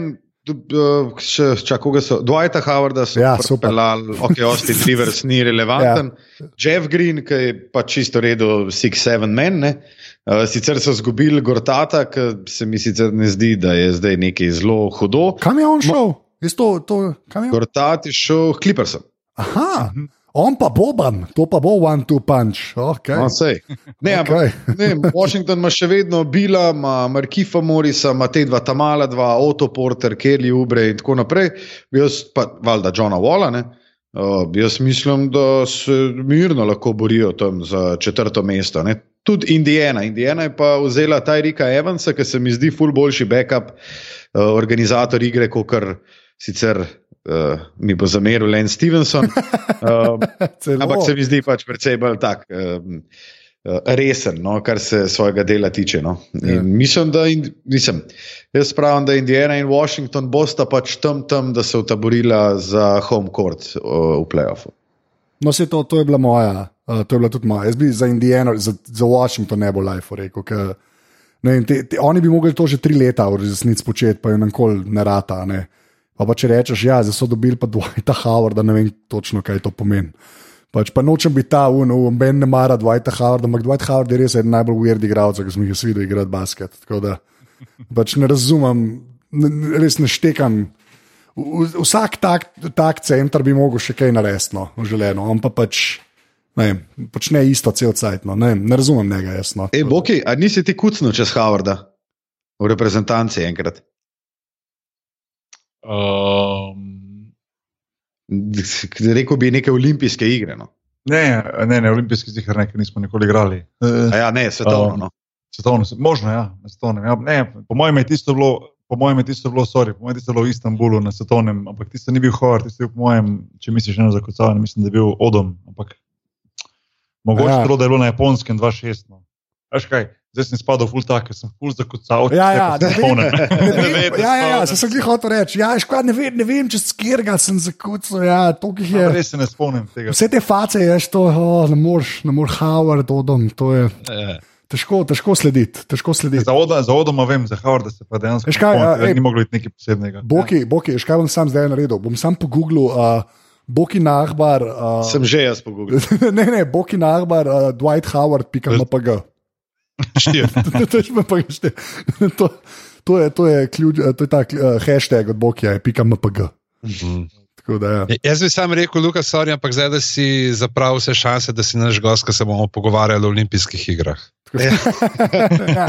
en. Če čakaj, so Dwighta Howarda, so ja, pelali, ok, Austin Rivers ni relevanten. ja. Jeff Green, ki je pač čisto redo, 6-7 men. Uh, sicer so izgubili Gortata, ki se mi sicer ne zdi, da je zdaj nekaj zelo hudo. Kam je on šel? To, to, je Gortat je šel Clippersom. Aha. On pa Boban, to pa bo one two punch. Okay. No, ne, okay. ne, Washington ima še vedno Bila, ima Markifa Morisa, ima te dva Tamala, dva Otto Porter, Kelly Ubre in tako naprej. Jaz pa valjda Johna Walla. Uh, jaz mislim, da se mirno lahko borijo tam za četrto mesto. Ne? Tudi Indijana. Indijana je pa vzela Tyrika Evansa, ki se mi zdi ful boljši backup, uh, organizator igre, kot kar sicer uh, mi bo zameril Len Stevenson. Uh, ampak se mi zdi pač precej bolj tak. Uh, Resen, no, kar se svojega dela tiče. No. Ja. Mislim, da in, mislim, jaz pravim, da Indijana in Washington bosta pač tam, tam, da se utaborila za home court uh, v playoffu. No, se to, to je bila moja, uh, to je bila tudi moja. Jaz bi za Indijano, za, za Washington ne bo life rekel. Ker, ne, te, te, oni bi mogli to že tri leta v resnici početi, pa jim nikoli ne rata. Ne. Pa, pa če rečeš, ja, zdaj so dobili pa Dwighta Howarda, ne vem točno, kaj to pomeni. Pač pa nočem biti ta un, un ben ne mara Dwighta Howarda, ampak Dwight Howard je res eden najbolj weird igralcev, ki sem jih videl igrati basket. Tako da pač ne razumem, res ne štekam. Vsak tak, tak center bi mogel še kaj narediti, no, želeno, on pa pač. Ne, počne isto cel cajt, no. ne, ne razumem njega jasno. Ej, Boki, a nisi ti kucnil čez Howarda v reprezentanci enkrat? Um, rekel bi neke olimpijske igre. No. Ne, ne, ne, olimpijske igre nekaj nismo nikoli igrali. Ja, ne, svetovno. Um, no. svetovno možno, ja, svetovno. Ja, ne, po mojem je tisto bilo. Po mojem je tisto bilo, sorry, po mojem je tisto bilo v Istanbulu na svetovnem, ampak tisto ni bil Howard, tisto je bil, po mojem, če misliš eno zakocavanje, mislim, da je bil Odom, ampak mogoče ja. to, da je bilo na japonskem 2-6. No. Veš kaj, zdaj sem spadal v tak, ker sem full zakucal. Ja, ja, ne vem, ne vem, ja, ja, ja, se sem jih hotel reči. Ja, škoda, ne vem, ne vem, če skirga sem zakucal. Ja, je. Ja, res se ne spomnim tega. Vse te face, ješ to, oh, ne moreš, ne moreš Howard, odom, to je. Ja. Težko, težko slediti. Težko slediti. Za, oda, za odoma vem, za Howard se pa dejansko škaj, ja, ej, ni moglo biti nekaj posebnega. Boki, ja. boki, škaj bom sam zdaj naredil. Bom sam po Googlu. Uh, Boki Nahbar. Uh, Sem že jaz po Googlu. ne, ne, Boki Nahbar, uh, Dwight Howard, pika MPG. to, to, je, to, je ključ, to je ta uh, hashtag od Bokija, pika MPG. Mhm. Da, ja. Jaz bi sam rekel, Luka, sorry, ampak zdaj, da si zapravil vse šanse, da si naš gost, ko se bomo pogovarjali o olimpijskih igrah. ja,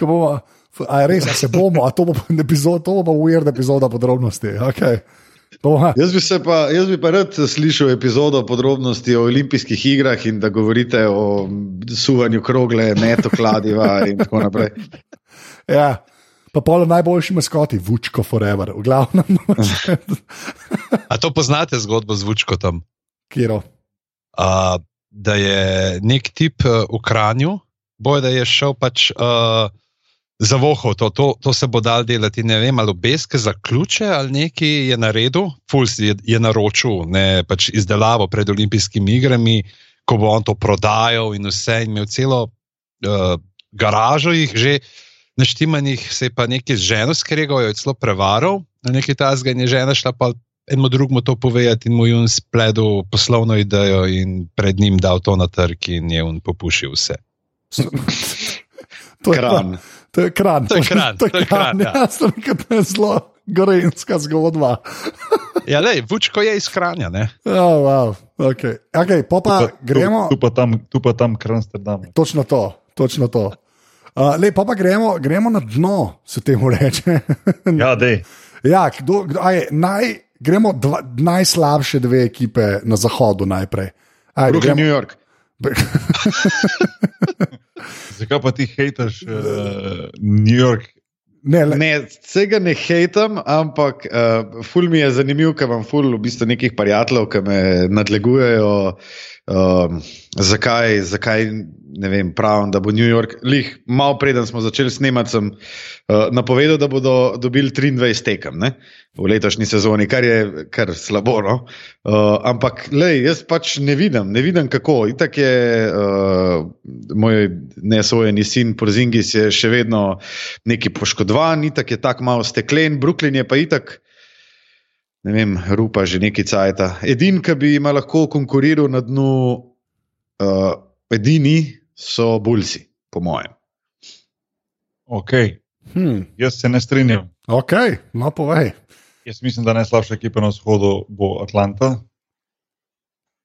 bomo, a res, a se bomo, a to bo epizod, to bo weird epizoda podrobnosti. Okay. Jaz bi, pa, jaz bi pa rad slišal epizodo podrobnosti o olimpijskih igrah in da govorite o suvanju krogle, neto kladiva in tako naprej. Ja. Pa polo najboljši maskoti, Vučko Forever, v glavnem. A to poznate zgodbo z Vučkotom? Kiro? Uh, da je nek tip uh, v Kranju, boj da je šel pač uh, zavohal, to, to, to se bo dal delati, ne vem, ali obeske za ključe ali nekaj je naredil, Puls je, je naročil ne, pač izdelavo pred olimpijskimi igrami, ko bo on to prodajal in vse, in imel celo uh, garažo jih že naštimanih, se je pa nekaj ženo skregal, jo je celo prevaral, na neki tasga in je žena šla pa. Enemu drugemu to povedati, in mu je spledel poslovno idejo, in pred njim dal to na trg, in je on popušil vse. To je Kran. pa- To je kran. To je kran, To je kran. kran, ja. Ja, sem je zelo gorenska zgodba. Ja, le, Vučko je iz Kranja. Ne? Oh, wow. okay. Okay, pa pa Tu- gremo. Tu, tu pa tam, tu pa tam Kransterdam. Točno to, točno to. Uh, lej, pa pa gremo, gremo na dno, se temu reče. Ja, dej. ja, kdo, kdo, aj, naj, gremo dva, najslabše dve ekipe na zahodu najprej. Ajde, Brooklyn, New gremo, York. Zakaj pa ti hejtaš uh, New York? ne, le, Ne, vsega ne hejtam, ampak uh, ful mi je zanimiv, ker imam ful v bistvu nekih prijateljev, ki me nadlegujejo. Um, zakaj, zakaj ne vem, pravim, da bo New York, lih, malo preden smo začeli snemati, sem uh, napovedal, da bodo dobili 23 tekem ne, v letošnji sezoni, kar je kar slabo. No? Uh, ampak, lej, jaz pač ne vidim, ne vidim kako. Itak je uh, moj nesojeni sin Porzingis je še vedno neki poškodovan, itak je tako malo steklen, Brooklyn je pa itak. Ne vem, rupa že neki cajta. Edini, ki bi jim lahko konkuriral na dnu, uh, edini so Bulsi, po mojem. Okay. hm, Jaz se ne strinjam. ok, no povej. Jaz mislim, da najslabša ekipa na vzhodu bo Atlanta.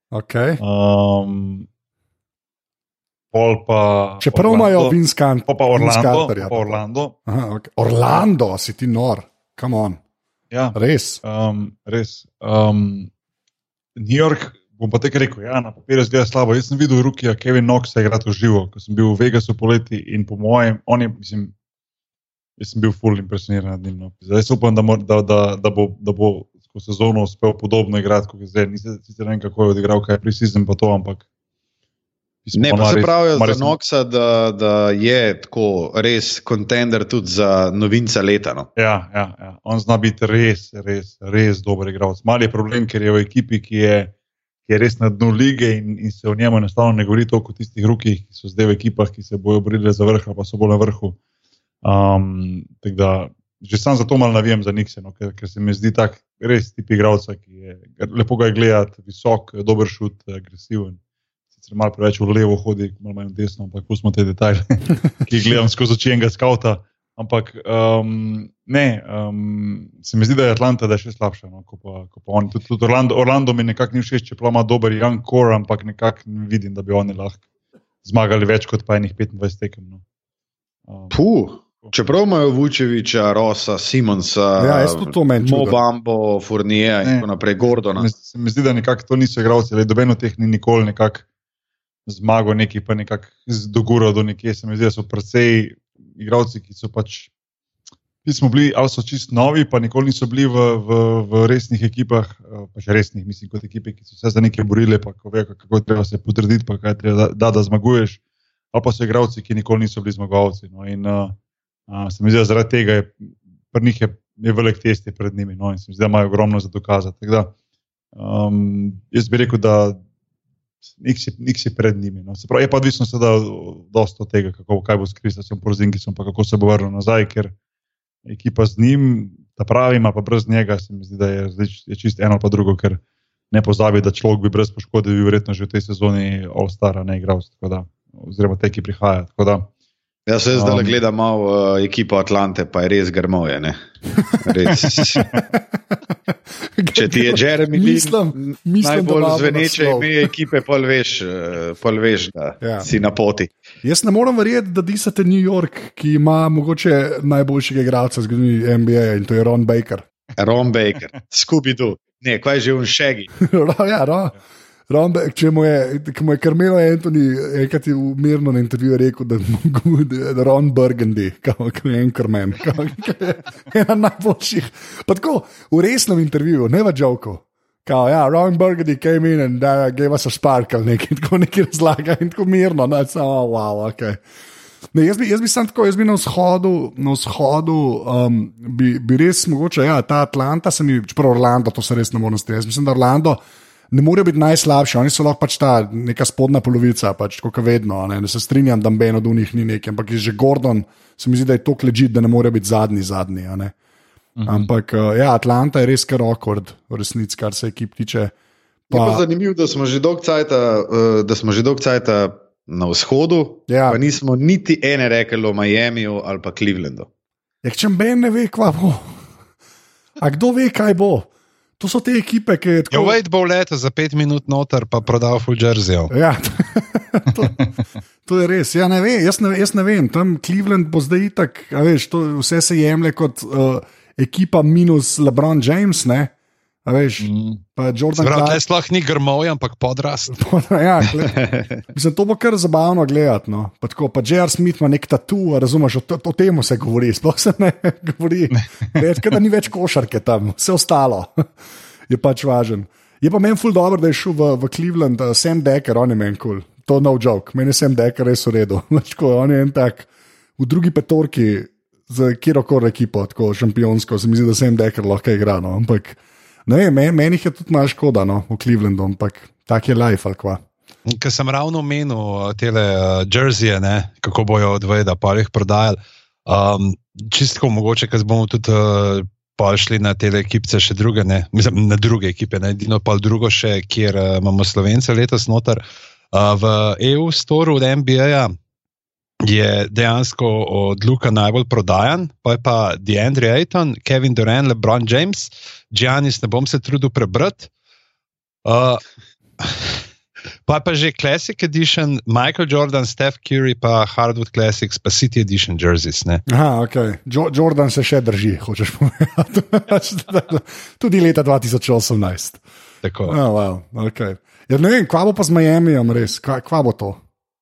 Okay. Um, pol pa. Čeprav imajo Vinskan, Pa pa Orlando. Vinskanterja, Pa Orlando. Aha, okay. Orlando, si ti nor, kam on, Ja, res. um, res. Um, New York, bom pa tako rekel, ja, na papirju zgleda slabo. Jaz sem videl Rukija, Kevin Knox igrati v živo, ko sem bil v Vegasu poleti in po mojem, on je, mislim, jaz sem bil full impresioniran nad njim. No. Zdaj se upam, da, mor, da, da, da bo. Da bo sezono uspel podobno igrati kot je zdaj, nisem sicer ne vem, kako je odigral, kaj je prisizem, pa to, ampak. Ne, pa se pravijo za Noxa, da, da je tako res kontender tudi za novinca leta. No. Ja, ja, ja. on zna biti res, res, res dober igralec. Mal je problem, ker je v ekipi, ki je, ki je res na dnu lige in, in se o njemu enostavno ne govori toliko o tistih rokih, ki so zdaj v ekipah, ki se bojo borili za vrh, pa so bolj na vrhu. Um, da že sam zato malo navijam za Nixon, no, ker, ker se mi zdi tak res tip igralca, ki je lepo ga je gledati, visok, dober šut, agresiven. Sicer malo preveč v levo hodi, malo manj v desno, ampak pustimo te detajle, ki jih gledam skozi oči enega skauta. Ampak um, ne, um, se mi zdi, da je Atlanta da je še slabša. No, kot pa, ko pa oni. Tudi, tudi Orlando, Orlando mi nekako ni všeč, čeprav ima dober young core, ampak nekako ne vidim, da bi oni lahko zmagali več kot pa enih 25 tekem. No. Um, Puh. Čeprav imajo Vučeviča, Rosa, Simonsa, Ja. Mobambo, Furnija in tako naprej, Gordona. Se mi, se mi zdi, da nekako to niso igralci, da doben od teh ni nikoli nekako zmagal, neki pa nekako dogural do nekje. Se mi zdi, da so precej igralci, ki so pač. Ki smo bili, ali so čist novi, pa nikoli niso bili v, v, v resnih ekipah, eh, pa še resnih, mislim, kot ekipe, ki so se za nekaj borile, pa ko ve, kako treba se potrditi, pa kaj treba, da, da, da zmaguješ. Ali pa so igralci, ki nikoli niso bili zmagovalci. No, in uh, se mi zdi, da zaradi tega je pri njih je, je velik test pred njimi. No, in se mi zdi, da imajo ogromno za dokazati. Da, um, jaz bi rekel, da nik si, nik si pred njimi. No. Se Pravi, je pa odvisno seveda dosta od tega, kako, kaj bo s Kristasom Porzingisom, pa kako se bo vrnil nazaj, ker ekipa z njim, ta pravi, ima pa brez njega, se mi zdi, da je, je čist eno pa drugo, ker ne pozabi, da človek bi brez poškodbe bil verjetno že v tej sezoni All-Star, ne igral, da, oziroma te, ki prihaja. Tako da, Jaz se zdaj Um, gledam malo uh, ekipo Atlante, pa je res grmovje. Res. Če ti je Jeremy Lin najbolj zveneče naslov. ime ekipe, pol veš, eh, pol veš da Ja. si na poti. Jaz ne morem verjeti, da disate New York, ki ima mogoče najboljšega igralca v zgodovini NBA in to je Ron Baker. Ron Baker, Scooby-Doo, ne, kaj že v Šegi. Ja, ro. Ron, Ba- če mu je, mu je Carmelo Anthony enkrat v mirno intervjuju rekel, da je Ron Burgundy, kot je ki je ena najboljših. Pa tako, v resnem intervjuju, ne v joku. Kao, ja, Ron Burgundy came in and uh, gave us a sparkle, nekaj tako nekaj razlaga in tako mirno, no, samo oh, wow, ok. Ne, jaz, bi, jaz bi sam tako, jaz bi na vzhodu, na vzhodu um, bi, bi res mogoče, ja, ta Atlanta, se mi, čeprav Orlando, to se res ne morem strinjati. Jaz mislim, da Orlando ne more biti najslabši, oni so lahko pač ta neka spodnja polovica, pač kot vedno. Ne, ne se strinjam, da Ben od njih ni nekaj, ampak je že Gordon, se mi zdi, da je to kležit, da ne more biti zadnji, zadnji. Uh -huh. Ampak uh, ja, Atlanta je res kar rekord, v resnici, kar se ekip tiče. Pa... Je pa zanimivo, da smo že dolgo časa, uh, da smo že dolgo časa na vzhodu, Ja. pa nismo niti ene rekli o Miamiju ali pa Clevelandu. Ja, če Ben ne ve, kva bo. A kdo ve, kaj bo? To so te ekipe, ki je Ja, tako. Wade bo leto za pet minut noter, pa prodal full jersey. Ja, to, to je res. Ja, ne ve, jaz, ne, jaz ne vem, tam Cleveland bo zdaj itak, veš, to, vse se jemlje kot uh, ekipa minus LeBron James, ne? A veš, pa Jordan Prav, Clark. tle sploh ni grmovj, ampak podrast. ja, Mislim, to bo kar zabavno gledati. No. Pa, tako, pa J.R. Smith ima nek tatu, razumeš, o, o tem se govori, sploh se ne govori. Več, ker da ni več košarke tam, vse ostalo je pač važen. Je pa meni ful dobro, da je šel v, v Cleveland, uh, Sam Decker, on je meni kul. Cool. To no joke, meni je Sam Decker res v redu. Tako, on je en tak, v drugi petorki za kjerkoli ekipo, tako šampionsko, se mi zdi, da Sam Decker lahko igra. No. Ampak ne meni, meni je tudi malo škoda no, v Clevelandu, ampak tak je life ali kva. Ker sem ravno omenil te uh, jerseye, ne, kako bojo odveda, pa jih prodajali. Um, čistko mogoče, ker bomo tudi uh, šli na te ekipe, še druge, ne, mislim, na druge ekipe, ne, edino pa drugo še, kjer uh, imamo slovence letos noter. Uh, v EU storu od NBA-ja je dejansko od Luka najbolj prodajan, pa je pa DeAndre Ayton, Kevin Durant, LeBron James, Giannis, ne bom se trudil prebrati. Uh, Pa pa že Classic Edition, Michael Jordan, Steph Curry, pa Hardwood Classics, pa City Edition jerseys. Ne? Aha, okay. jo Jordan se še drži, hočeš povedati. Tudi leta 2018. Tako. Oh, wow, okay. ja, ne vem, kva bo pa z Miamijem res, kva, kva bo to?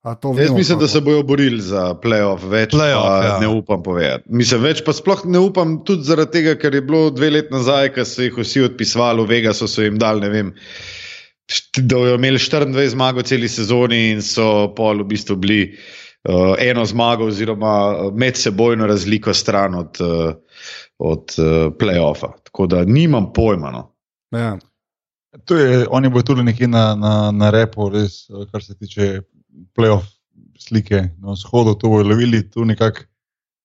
A to Jaz vemo, mislim, kva da se bojo borili za playoff, več Playoff, pa ja. ne upam povedati. Mislim, več pa sploh ne upam, tudi zaradi tega, ker je bilo dve leti nazaj, ko so jih vsi odpisvali, v Vegasu so jim dali, ne vem, da bojo imeli 24 zmag v celi sezoni in so pol v bistvu bili uh, eno zmago oziroma uh, medsebojno razliko stran od, uh, od uh, playoffa. Tako da nimam pojma. No. Ja. To je, oni bodo tudi nekje na, na, na repu, res, eh, kar se tiče playoff slike na vzhodu, to bodo lovili tu nekako,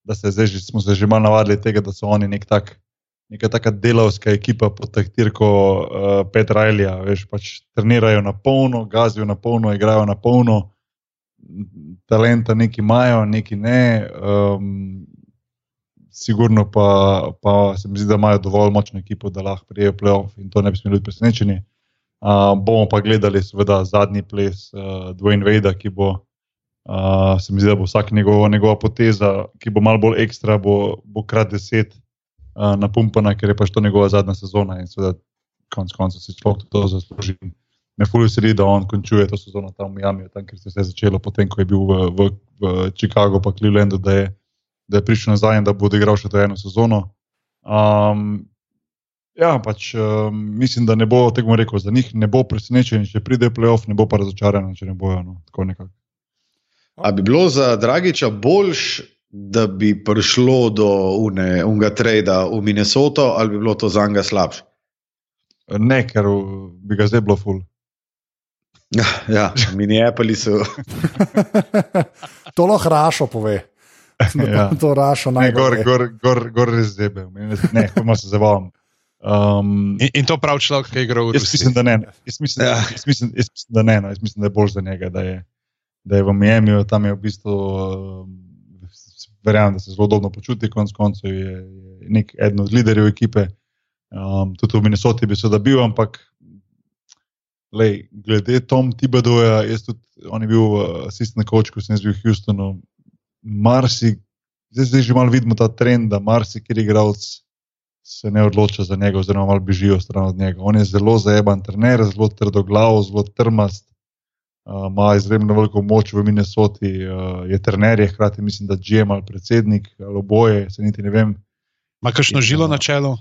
da se zdaj že, smo se že malo navadili tega, da so oni nek tak, neka taka delavska ekipa pod taktirko uh, Pet Rajlja, veš, pač trenirajo na polno, gazijo na polno, igrajo na polno, talenta neki imajo, neki ne. Um, Sigurno pa, pa se mi zdi, da imajo dovolj močno ekipo, da lahko prijejo playoff in to ne bi smeli biti presenečeni. Uh, bomo pa gledali, seveda, zadnji ples uh, Dwayne Veda, ki bo, uh, se mi zdi, da bo vsak njegova, njegova poteza, ki bo malo bolj ekstra, bo, bo krat deset uh, napumpana, ker je pač to njegova zadnja sezona in seveda, konec koncev si sploh to zasluži. Me fully veseli, da on končuje to sezono tam v Miami, tam, kjer se je vse začelo, potem ko je bil v, v, v Chicagu, pa Clevelandu, da je, da je prišel nazaj in da bo odigral še to eno sezono. Um, ja, pač um, mislim, da ne bo, tako bom rekel, za njih ne bo presenečen, če pride playoff, ne bo pa razočaran, če ne bojo. No, tako nekako. A bi bilo za Dragiča boljš, da bi prišlo do une, unga trada v Minnesoto, ali bi bilo to za njega slabše? Ne, ker bi ga zdaj bilo ful. Ja, Minneapolisu. to lahko Rašo pove. Ja. ja. To Rašo Ne, najbolj. gor, gor, gor, gor res zebe, ne, samo se zabavam. Um, In, in to prav človek, ki je igral v Jaz mislim, Rusiji. da ne. Jaz mislim, Ja. ja. jaz mislim, jaz mislim, da ne. No. Jaz mislim, da je bolj za njega, da je, da je v Miami, tam je v bistvu, um, verjamem, da se zelo dobro počuti, konec koncev je, je nek eden od liderjev ekipe. Um, tudi v Minnesoti bi se da bil, ampak lej, glede Tom Tibedoja, jaz tudi, on je bil uh, asistent coach, ko sem jaz bil v Houstonu. Marsi, zdaj, zdaj že malo vidimo ta trend, da marsikeri igralec se ne odloča za njega, oziroma malo bežijo stran od njega. On je zelo zaeban trener, zelo trdoglav, zelo trmast, uh, ima izjemno veliko moč v Minnesoti, uh, je trener, je hkrati mislim, da GM ali predsednik ali oboje, se niti ne vem. Ma kakšno žilo na čelu?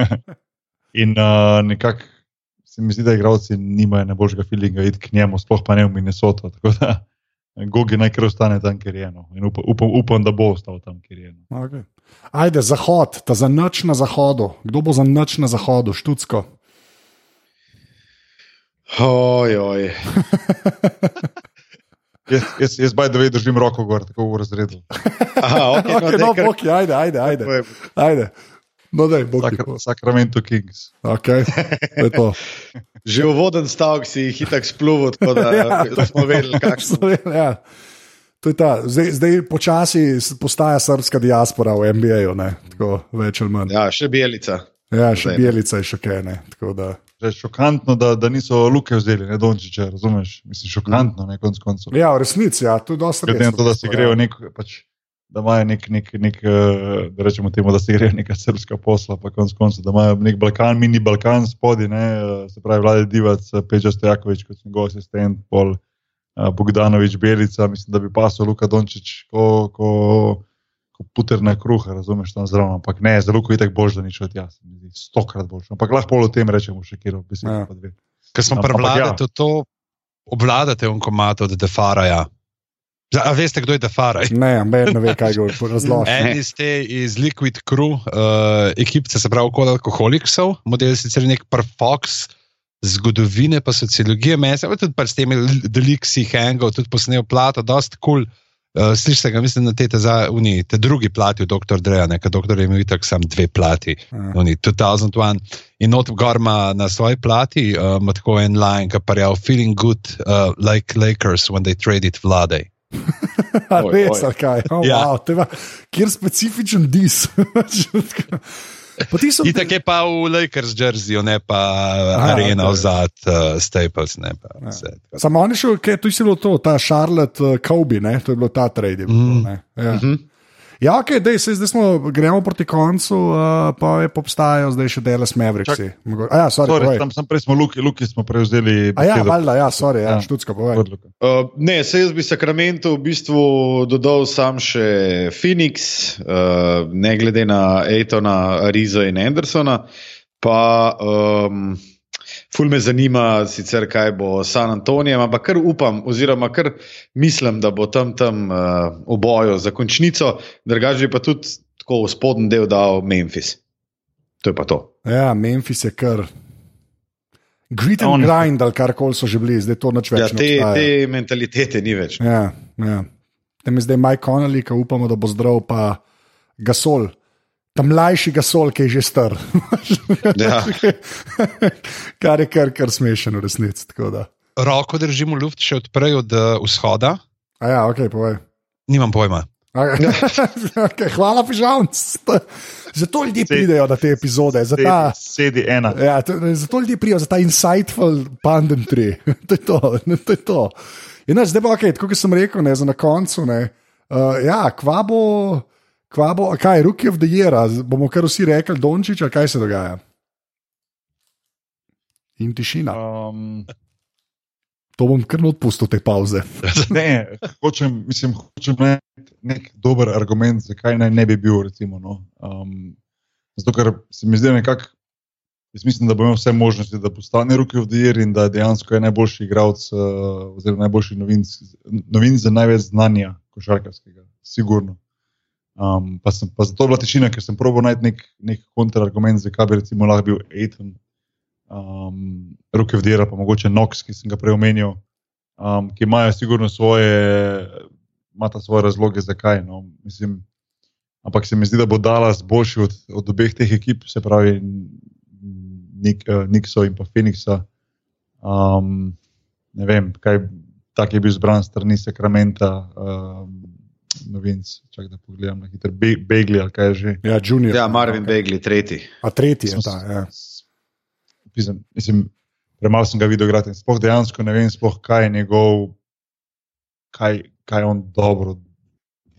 In uh, nekako se mi zdi, da igravci nimajo najboljšega feelinga iti k njemu, sploh pa ne v Minnesoto. Tako da Gogi naj kar ostane tam, kjer je. No. In upam, upam, upam, da bo ostal tam, kjer je. No. Okay. Ajde, zahod, ta za noč na zahodu. Kdo bo za noč na zahodu, študsko? Oj, oj. Jaz, jaz, jaz baj, da ve, držim roko gor, tako v razredu. Aha, okay, no, Okay, daj, no, kar- boki, ajde, ajde, ajde. ajde. No, daj. Sakra- Sacramento Kings. Okay. to je. Že uvoden stavek si jih tako spluval, tako da Ja. smo vedeli, kakšno. Slovenija, ja. To je ta. Zdaj, zdaj počasi postaja srpska diaspora v NBA-ju, ne, tako več ali manj. Ja, še bijelica. Ja, še Zdaj, ne. Bjelica je še kaj, ne. Tako da. Je šokantno, da, da niso luke vzeli, ne Dončiče, razumeš? Mislim, šokantno, ne konc koncev. Ja, v resnici, ja, to je dosti Glede na resno, to, da si grejo ja. nek, pač, da imajo nek, nek, nek eh, da rečemo temu, da si grejo neka srpska posla, pa konc koncev, da imajo nek Balkan, mini Balkan spodaj, ne, eh, se pravi Vlade Divac, eh, Peđa Stojakovič kot njegov asistent, pol eh, Bogdanovič Belica, mislim, da bi pasal Luka Dončić, ko, ko, ko puterna kruha, razumeš tam zraven, ampak ne, za Luko je tako bož, da nič od jaz, se stokrat boljši, ampak lahko pol o tem rečemo še kjer, besedo Ja. pa dve. Ker smo prevladali, to obvladate on komat od Defaraja. A veste, kdo je Defaraj? Ne, ambe ne ve, kaj go razloži. Eni ste iz Liquid Crew, uh, ekipce, se pravi, okoli alkoholiksov, model sicer nek Fox, zgodovine pa sociologije, mesa, pa tudi pa s temi deliksi, hangov, tudi posnel plato, dost kul. Cool. Uh, Slišite ga, mislim, na te, te, za, uni, te drugi plati v Dr. Dreja, ker doktor je imel tako sam dve plati, Ja. uni, 2001. In not gor ima na svoji plati, uh, ima tako en line, ki pa je feeling good uh, like Lakers when they traded Vlade. Res, kaj? Oh, Ja. wow, pa- Kjer specifičen dis. Pa ti so Itak je pa v Lakers jerseyju, ne pa Aha, arena vzad, uh, Staples. Ne, pa, Ja. Samo on je šel, kaj, tu je bilo to, ta Charlotte uh, Kobe, ne? to je bilo ta trade. je bilo to, Mm. ne. Ja, ok, dej, sej, zdaj smo, gremo proti koncu, uh, pa je pa obstajajo zdaj še Dallas A ja, sorry, Sorry, tam sem prej smo Luki, Luki smo prevzeli. A ja, valjda, ja, sorry, ja, Ja. študska, povej. Uh, ne, se jaz bi Sacramento v bistvu dodal sam še Phoenix, uh, ne glede na Aitona, Arizo in Andersona. Pa um, ful me zanima, sicer kaj bo s San Antonijem, ampak kar upam, oziroma kar mislim, da bo tam tam uh, v boju za končnico, drugače pa tudi tako v spodnji del dal Memphis. To je pa to. Ja, Memphis je kar. Grit and On- grind, ali kar koli so že bili, zdaj to noč več. Ja, te, te mentalitete ni več. Ja, ja. Tam je zdaj Mike Connolly, ki upamo, da bo zdrav, pa Gasol. Ta mlajši gasol, ki je že star. Ja. kar je kar, kar smešen v resnici. tako da. Roko držimo luft še odprej od uh, vzhoda, A ja, ok, povej. nimam pojma. Okay. okay, hvala, pižamc. Zato ljudje pridejo na te epizode. Za ta, Sedi ena. ja, to, zato ljudje pridejo za ta insightful pandemtry. to je to. to, je to. In, ne, zdaj pa, okay, tako kot sem rekel, ne, za na koncu. Ne, uh, ja, kva bo, kva bo, kaj, Rookie of the Year, a bomo kar vsi rekli, Dončič, a kaj se dogaja? In tišina. Um, To bom kar odpustil te pauze. ne, hočem, mislim, hočem najti nek dober argument, zakaj naj ne bi bil. Recimo, no. um, zato, ker se mi zdi nekako, jaz mislim, da bo imel vse možnosti, da postane Rookie of the Year in da dejansko je najboljši igralec, uh, oziroma najboljši novinc, novinc za največ znanja košarkarskega, sigurno. Um, pa, sem, pa zato je bila tišina, ker sem probil najti nek, nek kontrargument, zakaj bi recimo lahko bil Aiton. Um, Ruke vdira, pa mogoče Nox, ki sem ga prej omenil, um, ki imajo sigurno svoje, imata svoje razloge, zakaj. No. Mislim, ampak se mi zdi, da bo Dallas boljši od, od obeh teh ekip, se pravi Nik, uh, Nixo in pa Phoenixa. Um, ne vem, kaj tak je bil zbran strani Sakramenta, um, novinc, čak da pogledam na hitro, Be Begli ali kaj že. Ja, junior. Ja, Marvin okay. Begli, tretji. A tretji je ta. Ja. Mislim, mislim, premalo sem ga videl igrati in sploh dejansko ne vem, sploh, kaj je njegov, kaj, kaj on dobro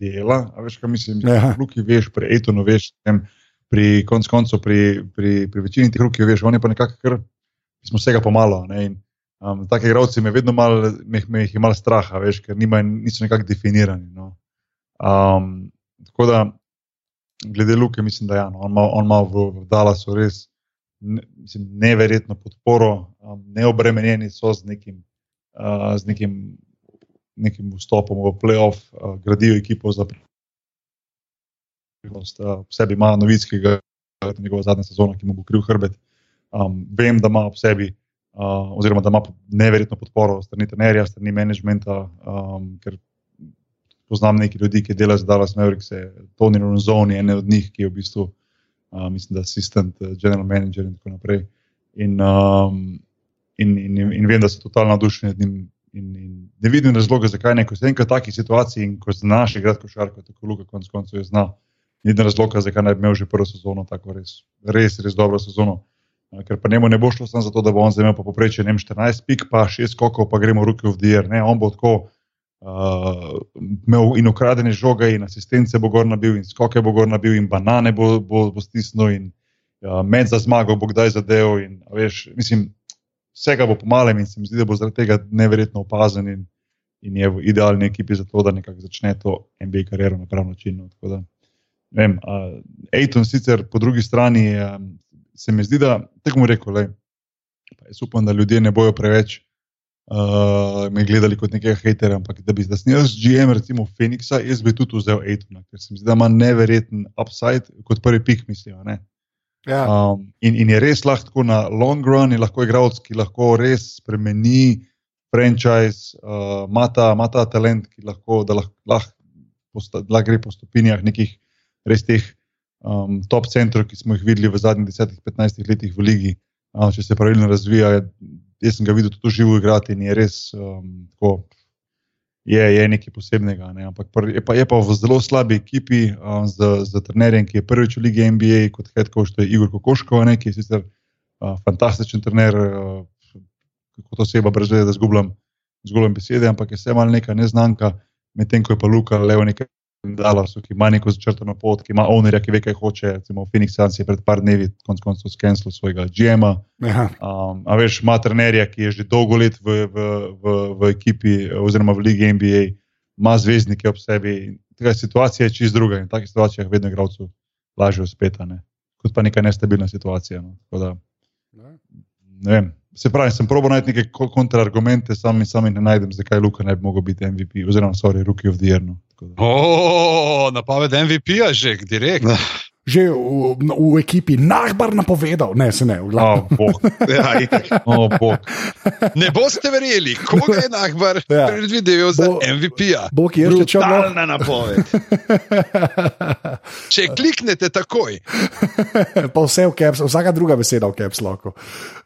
dela. A veš, kaj mislim, Ja. Luki veš, pri Etonu veš, tem, pri konc koncu, pri, pri, pri večini teh Luki veš, on je pa nekako kar, smo vsega pomalo. Ne, in, um, Take igralci me vedno malo, me, me jih je malo strah, a veš, ker nima, niso nekako definirani. No. Um, tako da, glede Luke, mislim, da ja, no, on ima, on ima v, v Dallasu res ne, mislim, neverjetno podporo, um, neobremenjeni so z nekim, uh, z nekim nekim vstopom v playoff, uh, gradijo ekipo za prihodnost. Uh, v sebi ima novickega, njegova zadnja sezona, ki mu bo kriv hrbet. Um, vem, da ima v sebi, uh, oziroma da ima neverjetno podporo strani trenerja, strani menedžmenta, um, ker poznam nekaj ljudi, ki delajo za Dallas Mavericks, Tony Ronzoni, ene od njih, ki je v bistvu, uh, mislim, da assistant, general manager in tako naprej. In, um, in, in, in vem, da so totalno navdušeni nad njim. In, in ne vidim razloga, zakaj ne, ko se enkrat v takih situacijah in ko znaš igrati košarko, tako Luka konec koncev je znal. Ni razloga, zakaj ne bi imel že prvo sezono, tako res, res, res dobro sezono. Ker pa njemu ne bo šlo samo zato, da bo on zdaj imel poprečje 14 pik, pa 6 skokov, pa gremo ruke v dir. Ne, on bo tako uh, imel in ukradene žoge, in asistence bo gor nabil, in skoke bo gor nabil, in banane bo, bo, bo stisnil, in uh, med za zmago bo kdaj zadev. In, veš, mislim, vsega bo pomalem in se mi zdi, da bo zaradi tega neverjetno opazen in, in je v idealni ekipi za to, da nekako začne to MBA kariero na prav način. No, da, vem, uh, Aiton sicer po drugi strani um, se mi zdi, da tako mu rekel, le. Jaz upam, da ljudje ne bojo preveč uh, me gledali kot nekega hatera, ampak da bi zdaj snil z GM, recimo Phoenixa, jaz bi tudi vzel Aitona, ker se mi zdi, da ima neverjeten upside, kot prvi pik, mislijo. Ja. Um, in, in je res lahko na long run, in lahko igralec, ki lahko res spremeni franchise, ima uh, ta, ta talent, ki lahko, da lahko, lahko, posta, lahko gre po stopinjah nekih res teh um, top centrov, ki smo jih videli v zadnjih 10-15 letih v ligi. Uh, če se pravilno razvija, jaz sem ga videl tudi živo igrati in je res um, tako. Je, je nekaj posebnega, ne? ampak je pa, je pa v zelo slabi ekipi um, z, z trenerjem, ki je prvič v Ligi NBA, kot head coach, to je Igor Kokoškov, ki je sicer uh, fantastičen trener, uh, kot oseba, brez veze, da zgubljam, zgubljam besede, ampak je vse malo neka neznanka, medtem ko je pa Luka Leo nekaj Dallasu, ki ima neko začrtano pot, ki ima ownerja, ki ve, kaj hoče. Recimo, Phoenix Suns je pred par dnevi konec koncev skenil svojega GM-a. Ja. Um, a veš, ima trenerja, ki je že dolgo let v, v, v, v ekipi oziroma v Ligi NBA, ima zvezdnike ob sebi. Tega situacija je čist druga in v takih situacijah vedno igravcu lažje uspeta, ne? kot pa neka nestabilna situacija. No? Da, ne vem. Se pravi, sem probo najti neke kontrargumente, sami, sami ne najdem, zakaj Luka ne bi mogel biti MVP, oziroma, sorry, Rookie of the Year. No. Oh, napoved MVP-ja že, direkt. Že v, v ekipi Nahbar napovedal, ne, se ne, v glavu. Oh, ja, oh, ne boste verjeli, koga je Nahbar ja. predvideval za MVP-ja. Bog je že čakal. Brutalna napoved. Če kliknete takoj. pa vse v caps, vsaka druga beseda v caps lahko.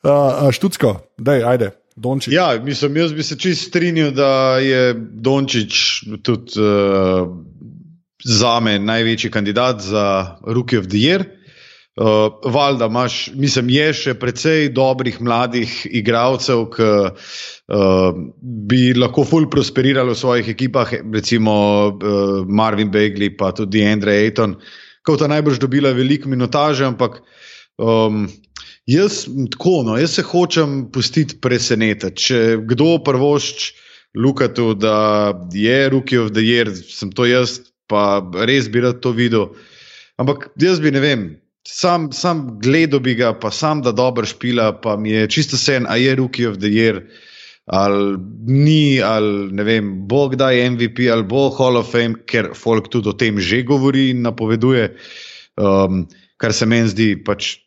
Uh, Štucko, daj, ajde. Dončić. Ja, mislim, jaz bi se čist strinjal, da je Dončić tudi uh, za me največji kandidat za Rookie of the Year. Uh, Valjda imaš, mislim, je še precej dobrih mladih igralcev, ki uh, bi lahko ful prosperirali v svojih ekipah, recimo uh, Marvin Begley, pa tudi Andrej Ayton, ki ta najbrž dobila veliko minutaže, ampak um, jaz, tako, no, jaz se hočem pustiti presenetiti. Če kdo prvošč Lukatu, da je Rookie of the Year, sem to jaz, pa res bi rad to videl. Ampak jaz bi ne vem. Sam, sam gledal bi ga, pa sam da dobro špila, pa mi je čisto sen, a je Rookie of the Year, ali ni, ali ne vem, bo kdaj MVP, ali bo Hall of Fame, ker folk tudi o tem že govori in napoveduje, um, kar se meni zdi pač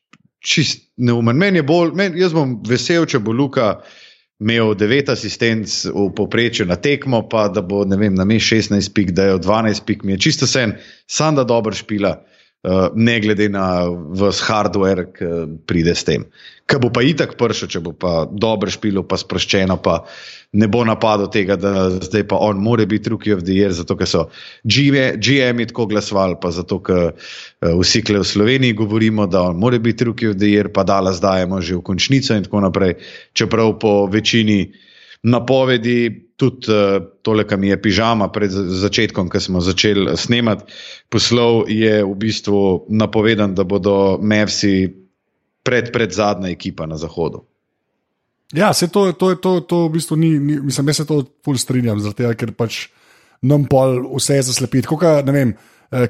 čist neumen. Meni je bolj, men, jaz bom vesel, če bo Luka imel 9 asistenc v povprečju na tekmo, pa da bo vem, na me 16 pik, da je 12 pik, mi je čisto sen, sam da dobro špila. Uh, ne glede na vse hardware, ki pride s tem. Kaj bo pa itak pršel, če bo pa dobro špilo, pa sproščeno, pa ne bo napadlo tega, da zdaj pa on more biti of the year, zato ker so GM-i tako glasovali, pa zato ker uh, vsi kle v Sloveniji govorimo, da on more biti of the year, pa dala zdajemo že v končnico in tako naprej. Čeprav po večini napovedi, tudi uh, tole, kar mi je pižama pred začetkom, ko smo začeli snemati, poslov je v bistvu napovedan, da bodo Mavsi pred, pred zadnja ekipa na zahodu. Ja, se to, to, to, to v bistvu ni, ni mislim, jaz se to pol strinjam, zato ker pač nam pol vse zaslepiti. Koka, ne vem,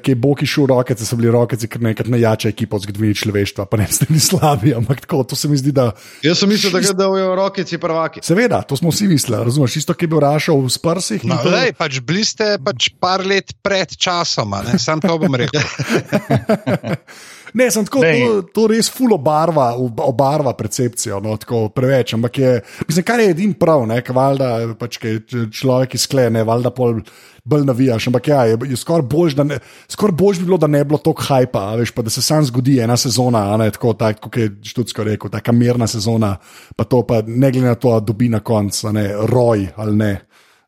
ki je Boki šel roke, so bili roke, ker nekaj najjača ekipa v zgodovini človeštva, pa ne ste ni slabi, ampak tako, to se mi zdi, da. Jaz sem mislil, da gre da v roke, ci prvaki. Seveda, to smo vsi mislili, razumeš, isto, ki je bil rašel v sprsih. No, to... lej, pač bili ste pač par let pred časom, sam to bom rekel. Ne, sem tako, to, to res fulo barva, obarva percepcijo, no, tako preveč. Ampak je, mislim, kar je edin prav, ne, valjda, pač, človek izklene, valjda pol bolj navijaš. Ampak ja, je, je skoraj boljš, skor boljš bi bilo, da ne bi bilo toliko hajpa, veš, pa da se sam zgodi ena sezona, ne, tako tak, kot je Študsko rekel, taka mirna sezona, pa to pa ne glede na to, dobi na koncu, ne, roj ali ne.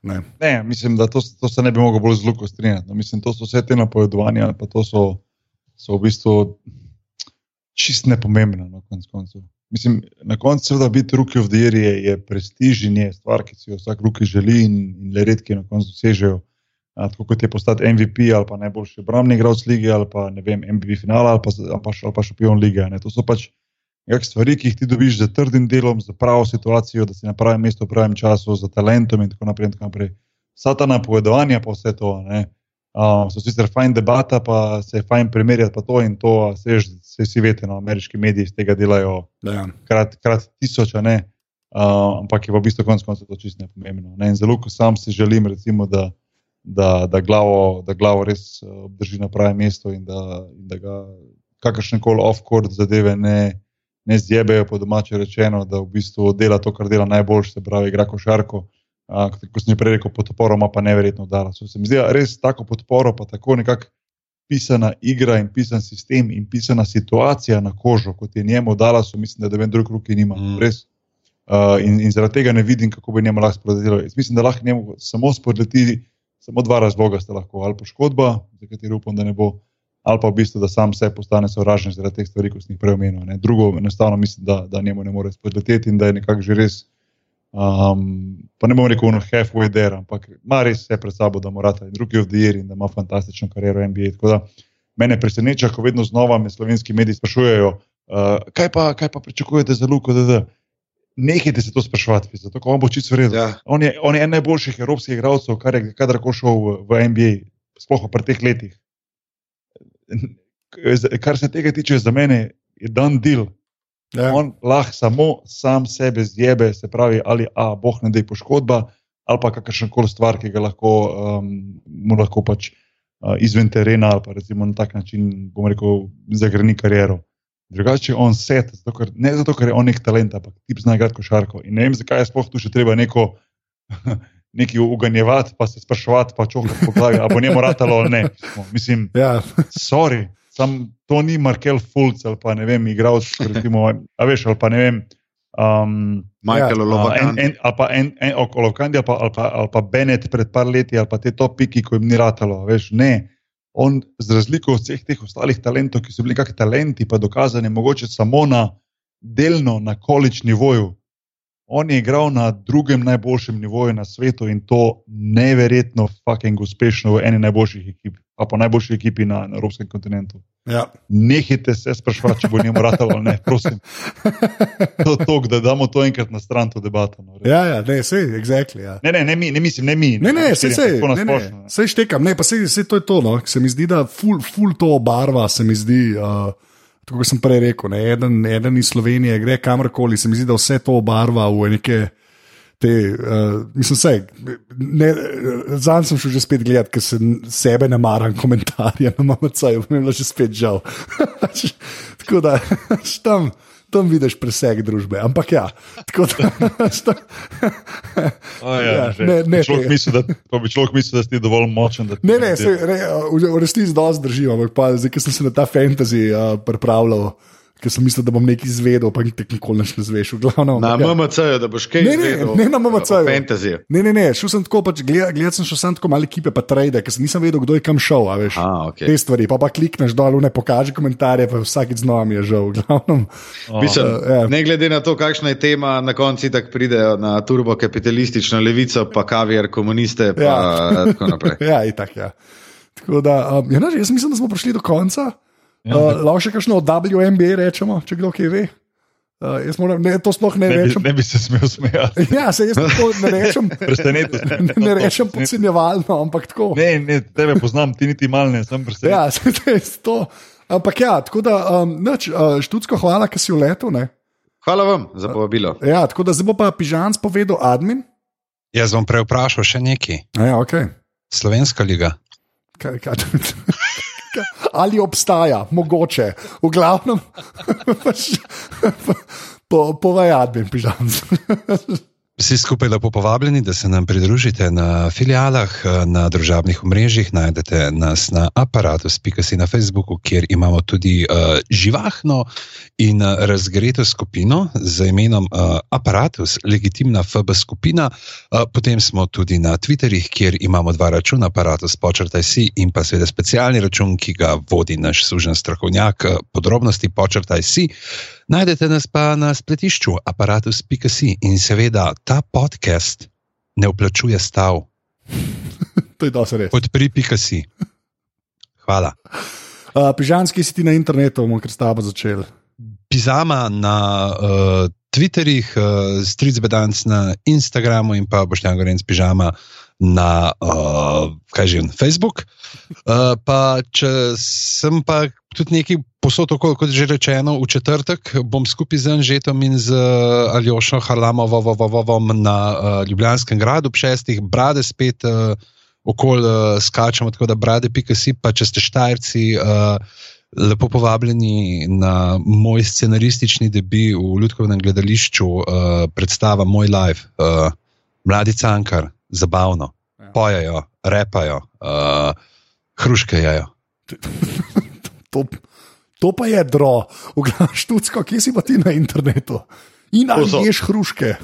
Ne. ne, mislim, da to, to se ne bi mogel bolj zelo strinjati. No, mislim, to so vse te napovedovanja, pa to so so v bistvu čist nepomembne. No, konc Mislim, na koncu, da biti ruki v diri, je, je prestiž in je stvar, ki si jo vsak ruki želi, in, in le redki na koncu dosežejo. Tako kot je postati MVP ali pa najboljši obrambni igralec lige ali pa ne vem, MVP finala ali pa, ali pa, ali pa šampion lige. Ne. To so pač stvari, ki jih ti dobiš z trdim delom, z pravo situacijo, da si na pravem mestu v pravem času, z talentom in tako naprej. In tako naprej. Vsa ta napovedovanja, pa vse to. Ne. Um, so sicer fajn debata, pa se je fajn primerjati, pa to in to, se, se vsi veste, no, ameriški mediji iz tega delajo ja. krat, krat tisoč, uh, ampak je v bistvu konec koncev to čisto nepomembno. Ne? Zelo, ko sam si želim, recimo, da, da, da, glavo, da glavo res obdrži na pravem mestu in da, in da ga kakršne koli off-court zadeve ne, ne zjebejo, po domače rečeno, da v bistvu dela to, kar dela najboljše, se pravi, igra košarko kot sem prej rekel, podporo ima pa neverjetno dala. Se mi zdi, res tako podporo, pa tako nekako pisana igra in pisan sistem in pisana situacija na kožo, kot je njemu dala, so mislim, da, da drug ruki nima. Mm. Uh, in, in zaradi tega ne vidim, kako bi njemu lahko spodletelo. Mislim, da lahko njemu samo spodleti, samo dva razloga sta lahko, ali poškodba, za katero upam, da ne bo, ali pa v bistvu, da sam se postane sovražen zaradi teh stvari, kot sem jih prej omenil. Drugo, enostavno mislim, da, da njemu ne more spodleteti in da je nekako že res. Um, pa ne bom rekel, no, halfway there, ampak ima res vse pred sabo, da mora ta drugi v Dieri in da ima fantastično kariero v NBA. Tako da mene preseneča, ko vedno znova me slovenski mediji sprašujejo, uh, kaj, pa, kaj pa pričakujete za Luko, da da. Nehajte se to sprašovati, zato on bo čisto vreden. Ja. On, on je en najboljših evropskih igralcev, kar je kadarkoli šel v, v NBA, sploh v teh letih. Kar se tega tiče, za mene je dan deal. Ja. On lahko samo sam sebe zjebe, se pravi, ali a boh ne da je poškodba, ali pa kakršen koli stvar, ki ga lahko, um, mu lahko pač uh, izven terena, ali pa recimo na tak način, bomo rekel, zagrni kariero. Drugače je on set, zato ker, ne zato, ker je on nek talent, ampak ti zna igrati košarko. In ne vem, zakaj je sploh tu še treba neko. Nekaj uganjevati, pa se sprašovati, pa čohati po glavi, ali bo njemu ratalo ali ne. Mislim, ja. sorry, Sam to ni Markel Fulc ali pa ne vem, igralec, recimo, a veš, ali pa ne vem. Um, Michael Lovakandi. Ali pa en, en, Lovakandi, ali, ali, ali pa Bennett pred par leti, ali pa te topiki, ko jim ni ratalo. Veš, ne. On, z razliko od vseh teh ostalih talentov, ki so bili kakšni talenti, pa dokazani mogoče samo na delno, na količ nivoju. On je igral na drugem najboljšem nivoju na svetu in to neverjetno, fucking uspešno v eni najboljših ekip pa najboljši ekipi na, na evropskem kontinentu. Ja. Nehajte se sprašovati, če bo njemu ratalo ali ne, prosim. To je to, da damo to enkrat na stran to debato. No, ja, ja, ne, se, exactly, ja. ne, ne, ne, mi, ne mislim, ne mi. Ne, ne, se, se, ne, ne, se štekam, ne, pa se, se to je to, no, se mi zdi, da ful, ful to barva, se mi zdi. Uh, Tako kot sem prej rekel, ne, eden, eden iz Slovenije gre kamorkoli, se mi zdi, da vse to obarva v neke te, uh, mislim, vse. Zanj sem šel že spet gledati, ker se sebe ne maram komentarje na MMC-ju, mi je bilo že spet žal. tako da tam, tam vidiš preseg družbe. Ampak ja, tako da. ja, ja, ne, ne, človek misli, da, bi človek mislil, da si dovolj močen. Ne, ne, se, re, v resnici zdaj zdržim, ampak pa, zdaj, ker sem se na ta fantasy uh, pripravljal ker sem mislil, da bom nekaj izvedel, pa nikoli nikol ne zneš. Na ja. MMC-ju, da boš kaj ne, ne, izvedel. Ne, na MMC-ju. Fantasy. Ne, ne, ne, šel sem tako, pač, gledal gled sem še sam tako male ekipe, pa trade, ker nisem vedel, kdo je kam šel. Veš, A, okay. Te stvari, pa pa klikneš dol, ne pokaži komentarje, pa vsakeč znova mi je žal. Glavnom, oh. Mislim, uh, ja. Ne glede na to, kakšna je tema, na koncu tako pridejo na turbokapitalistično levico, pa kaviar komuniste. Pa ja, tako naprej. ja, itak, ja. Tako da, um, ja, jaz mislim, da smo prišli do konca. Ja. Uh, lahko še kakšno od WNBA rečemo, če kdo kaj ve. Uh, jaz moram, ne, to sploh ne, Ne bi, rečem. ne bi se smel smejati. Ja, se jaz to ne rečem, Presenetil sem. ne, ne rečem podcenjevalno, ampak tako. Ne, ne, tebe poznam, ti niti mal ne, sem presenetil. Ja, se to je to. Ampak ja, tako da, um, nič, uh, študsko hvala, ker si v letu. Ne? Hvala vam za povabilo. Ja, tako da zdaj bo pa pižanc povedal admin. Jaz bom prej vprašal še nekaj. Ja, okay. Slovenska liga. kaj, kaj, ali obstaja, mogoče, v glavnem, pač, po, povej admin, pižanc. Vsi skupaj lepo povabljeni, da se nam pridružite na filialah, na družabnih omrežjih. Najdete nas na aparatus.si na Facebooku, kjer imamo tudi uh, živahno in uh, razgreto skupino z imenom uh, Aparatus, legitimna FB skupina. Uh, potem smo tudi na Twitterjih, kjer imamo dva računa, Aparatus, počrtaj si in pa seveda specialni račun, ki ga vodi naš služen strokovnjak, uh, podrobnosti počrtaj si. Najdete nas pa na spletišču aparatus.si in seveda ta podcast ne vplačuje stav. to je dosti res. Podpri.si. Hvala. Uh, pižanski si ti na internetu, bomo kar s tabo začeli. Pizama na uh, Twitterjih, uh, Street Bedanc na Instagramu in pa Boštjan Gorenc Pižama na uh, kaj že, Facebook. Uh, pa če sem pa tudi neki posod, tako kot že rečeno, v četrtek bom skupaj z Anžetom in z uh, Aljošo Harlamovom na uh, Ljubljanskem gradu ob šestih, brade spet. Uh, Okol uh, skačemo, tako da brade.si, pa če ste štajrci, uh, lepo povabljeni na moj scenaristični debi v Ljudkovnem gledališču, uh, predstava Moj live, uh, mladi cankar, zabavno, Ja. pojejo, repajo, uh, hruškajajo. To, to pa je dro, glavnem študsko, kje si pa ti na internetu. In ali Povsod. ješ hruške.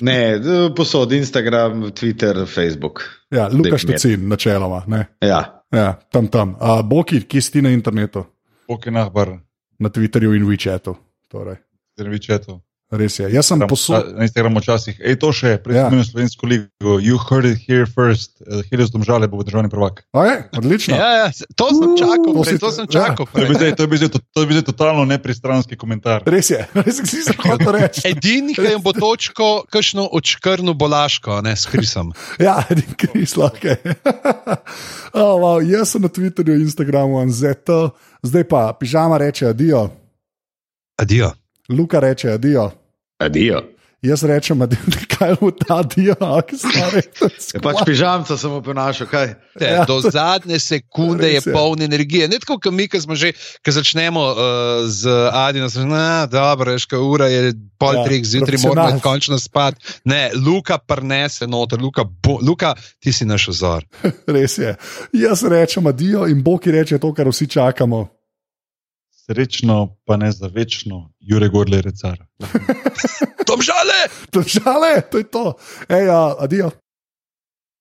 Ne, posod Instagram, Twitter, Facebook. ja, Lukaš. Tucin, načeloma. Ne? Ja, Ja, tam tam. Uh, Boki, kje si ti na internetu? Pokinah bar, Na Twitterju in WeChatu. Torej. servičeto. Res je. Jaz sem posod. Na Instagramu včasih. Ej, to še, prej Ja. sem imel slovensko ligo. You heard it here first. Helios Domžale bo državni prvak. Okay, odlično. Ja, ja, to sem čakal, To prej, si- to sem ja. čakal. To je prej. bil zdaj, to je bil zdaj, to, to zdaj totalno nepristranski komentar. Res je, res si se hotel reči. Edini, ki jim bo točko, kakšno odškrno bolaško, ne s krisom. Ja, edin kriz lahko. je. oh, wow, jaz sem na Twitterju, Instagramu, Anzeto, zdaj pa pižama reče adijo, Adijo. Luka reče adijo. adijo. Jaz rečem, adijo, kaj bo ta adijo, ki se reče. Je pač pižamca sem oponašal, kaj? Te, Ja, do zadnje sekunde je je. poln energije. Ne tako, kot mi, ki smo že, ki začnemo uh, z Adinom, da dobro, veš, ka ura je pol Ja, treh zjutraj, moramo končno spat. Ne, Luka prnese noter, Luka, bo, Luka, ti si naš ozor. Res je. Jaz rečem adijo in Boki reče to, kar vsi čakamo. Srečno, pa ne za večno, Jure Godler, recar. Domžale! Držale, to je to. Ej, uh, adijo.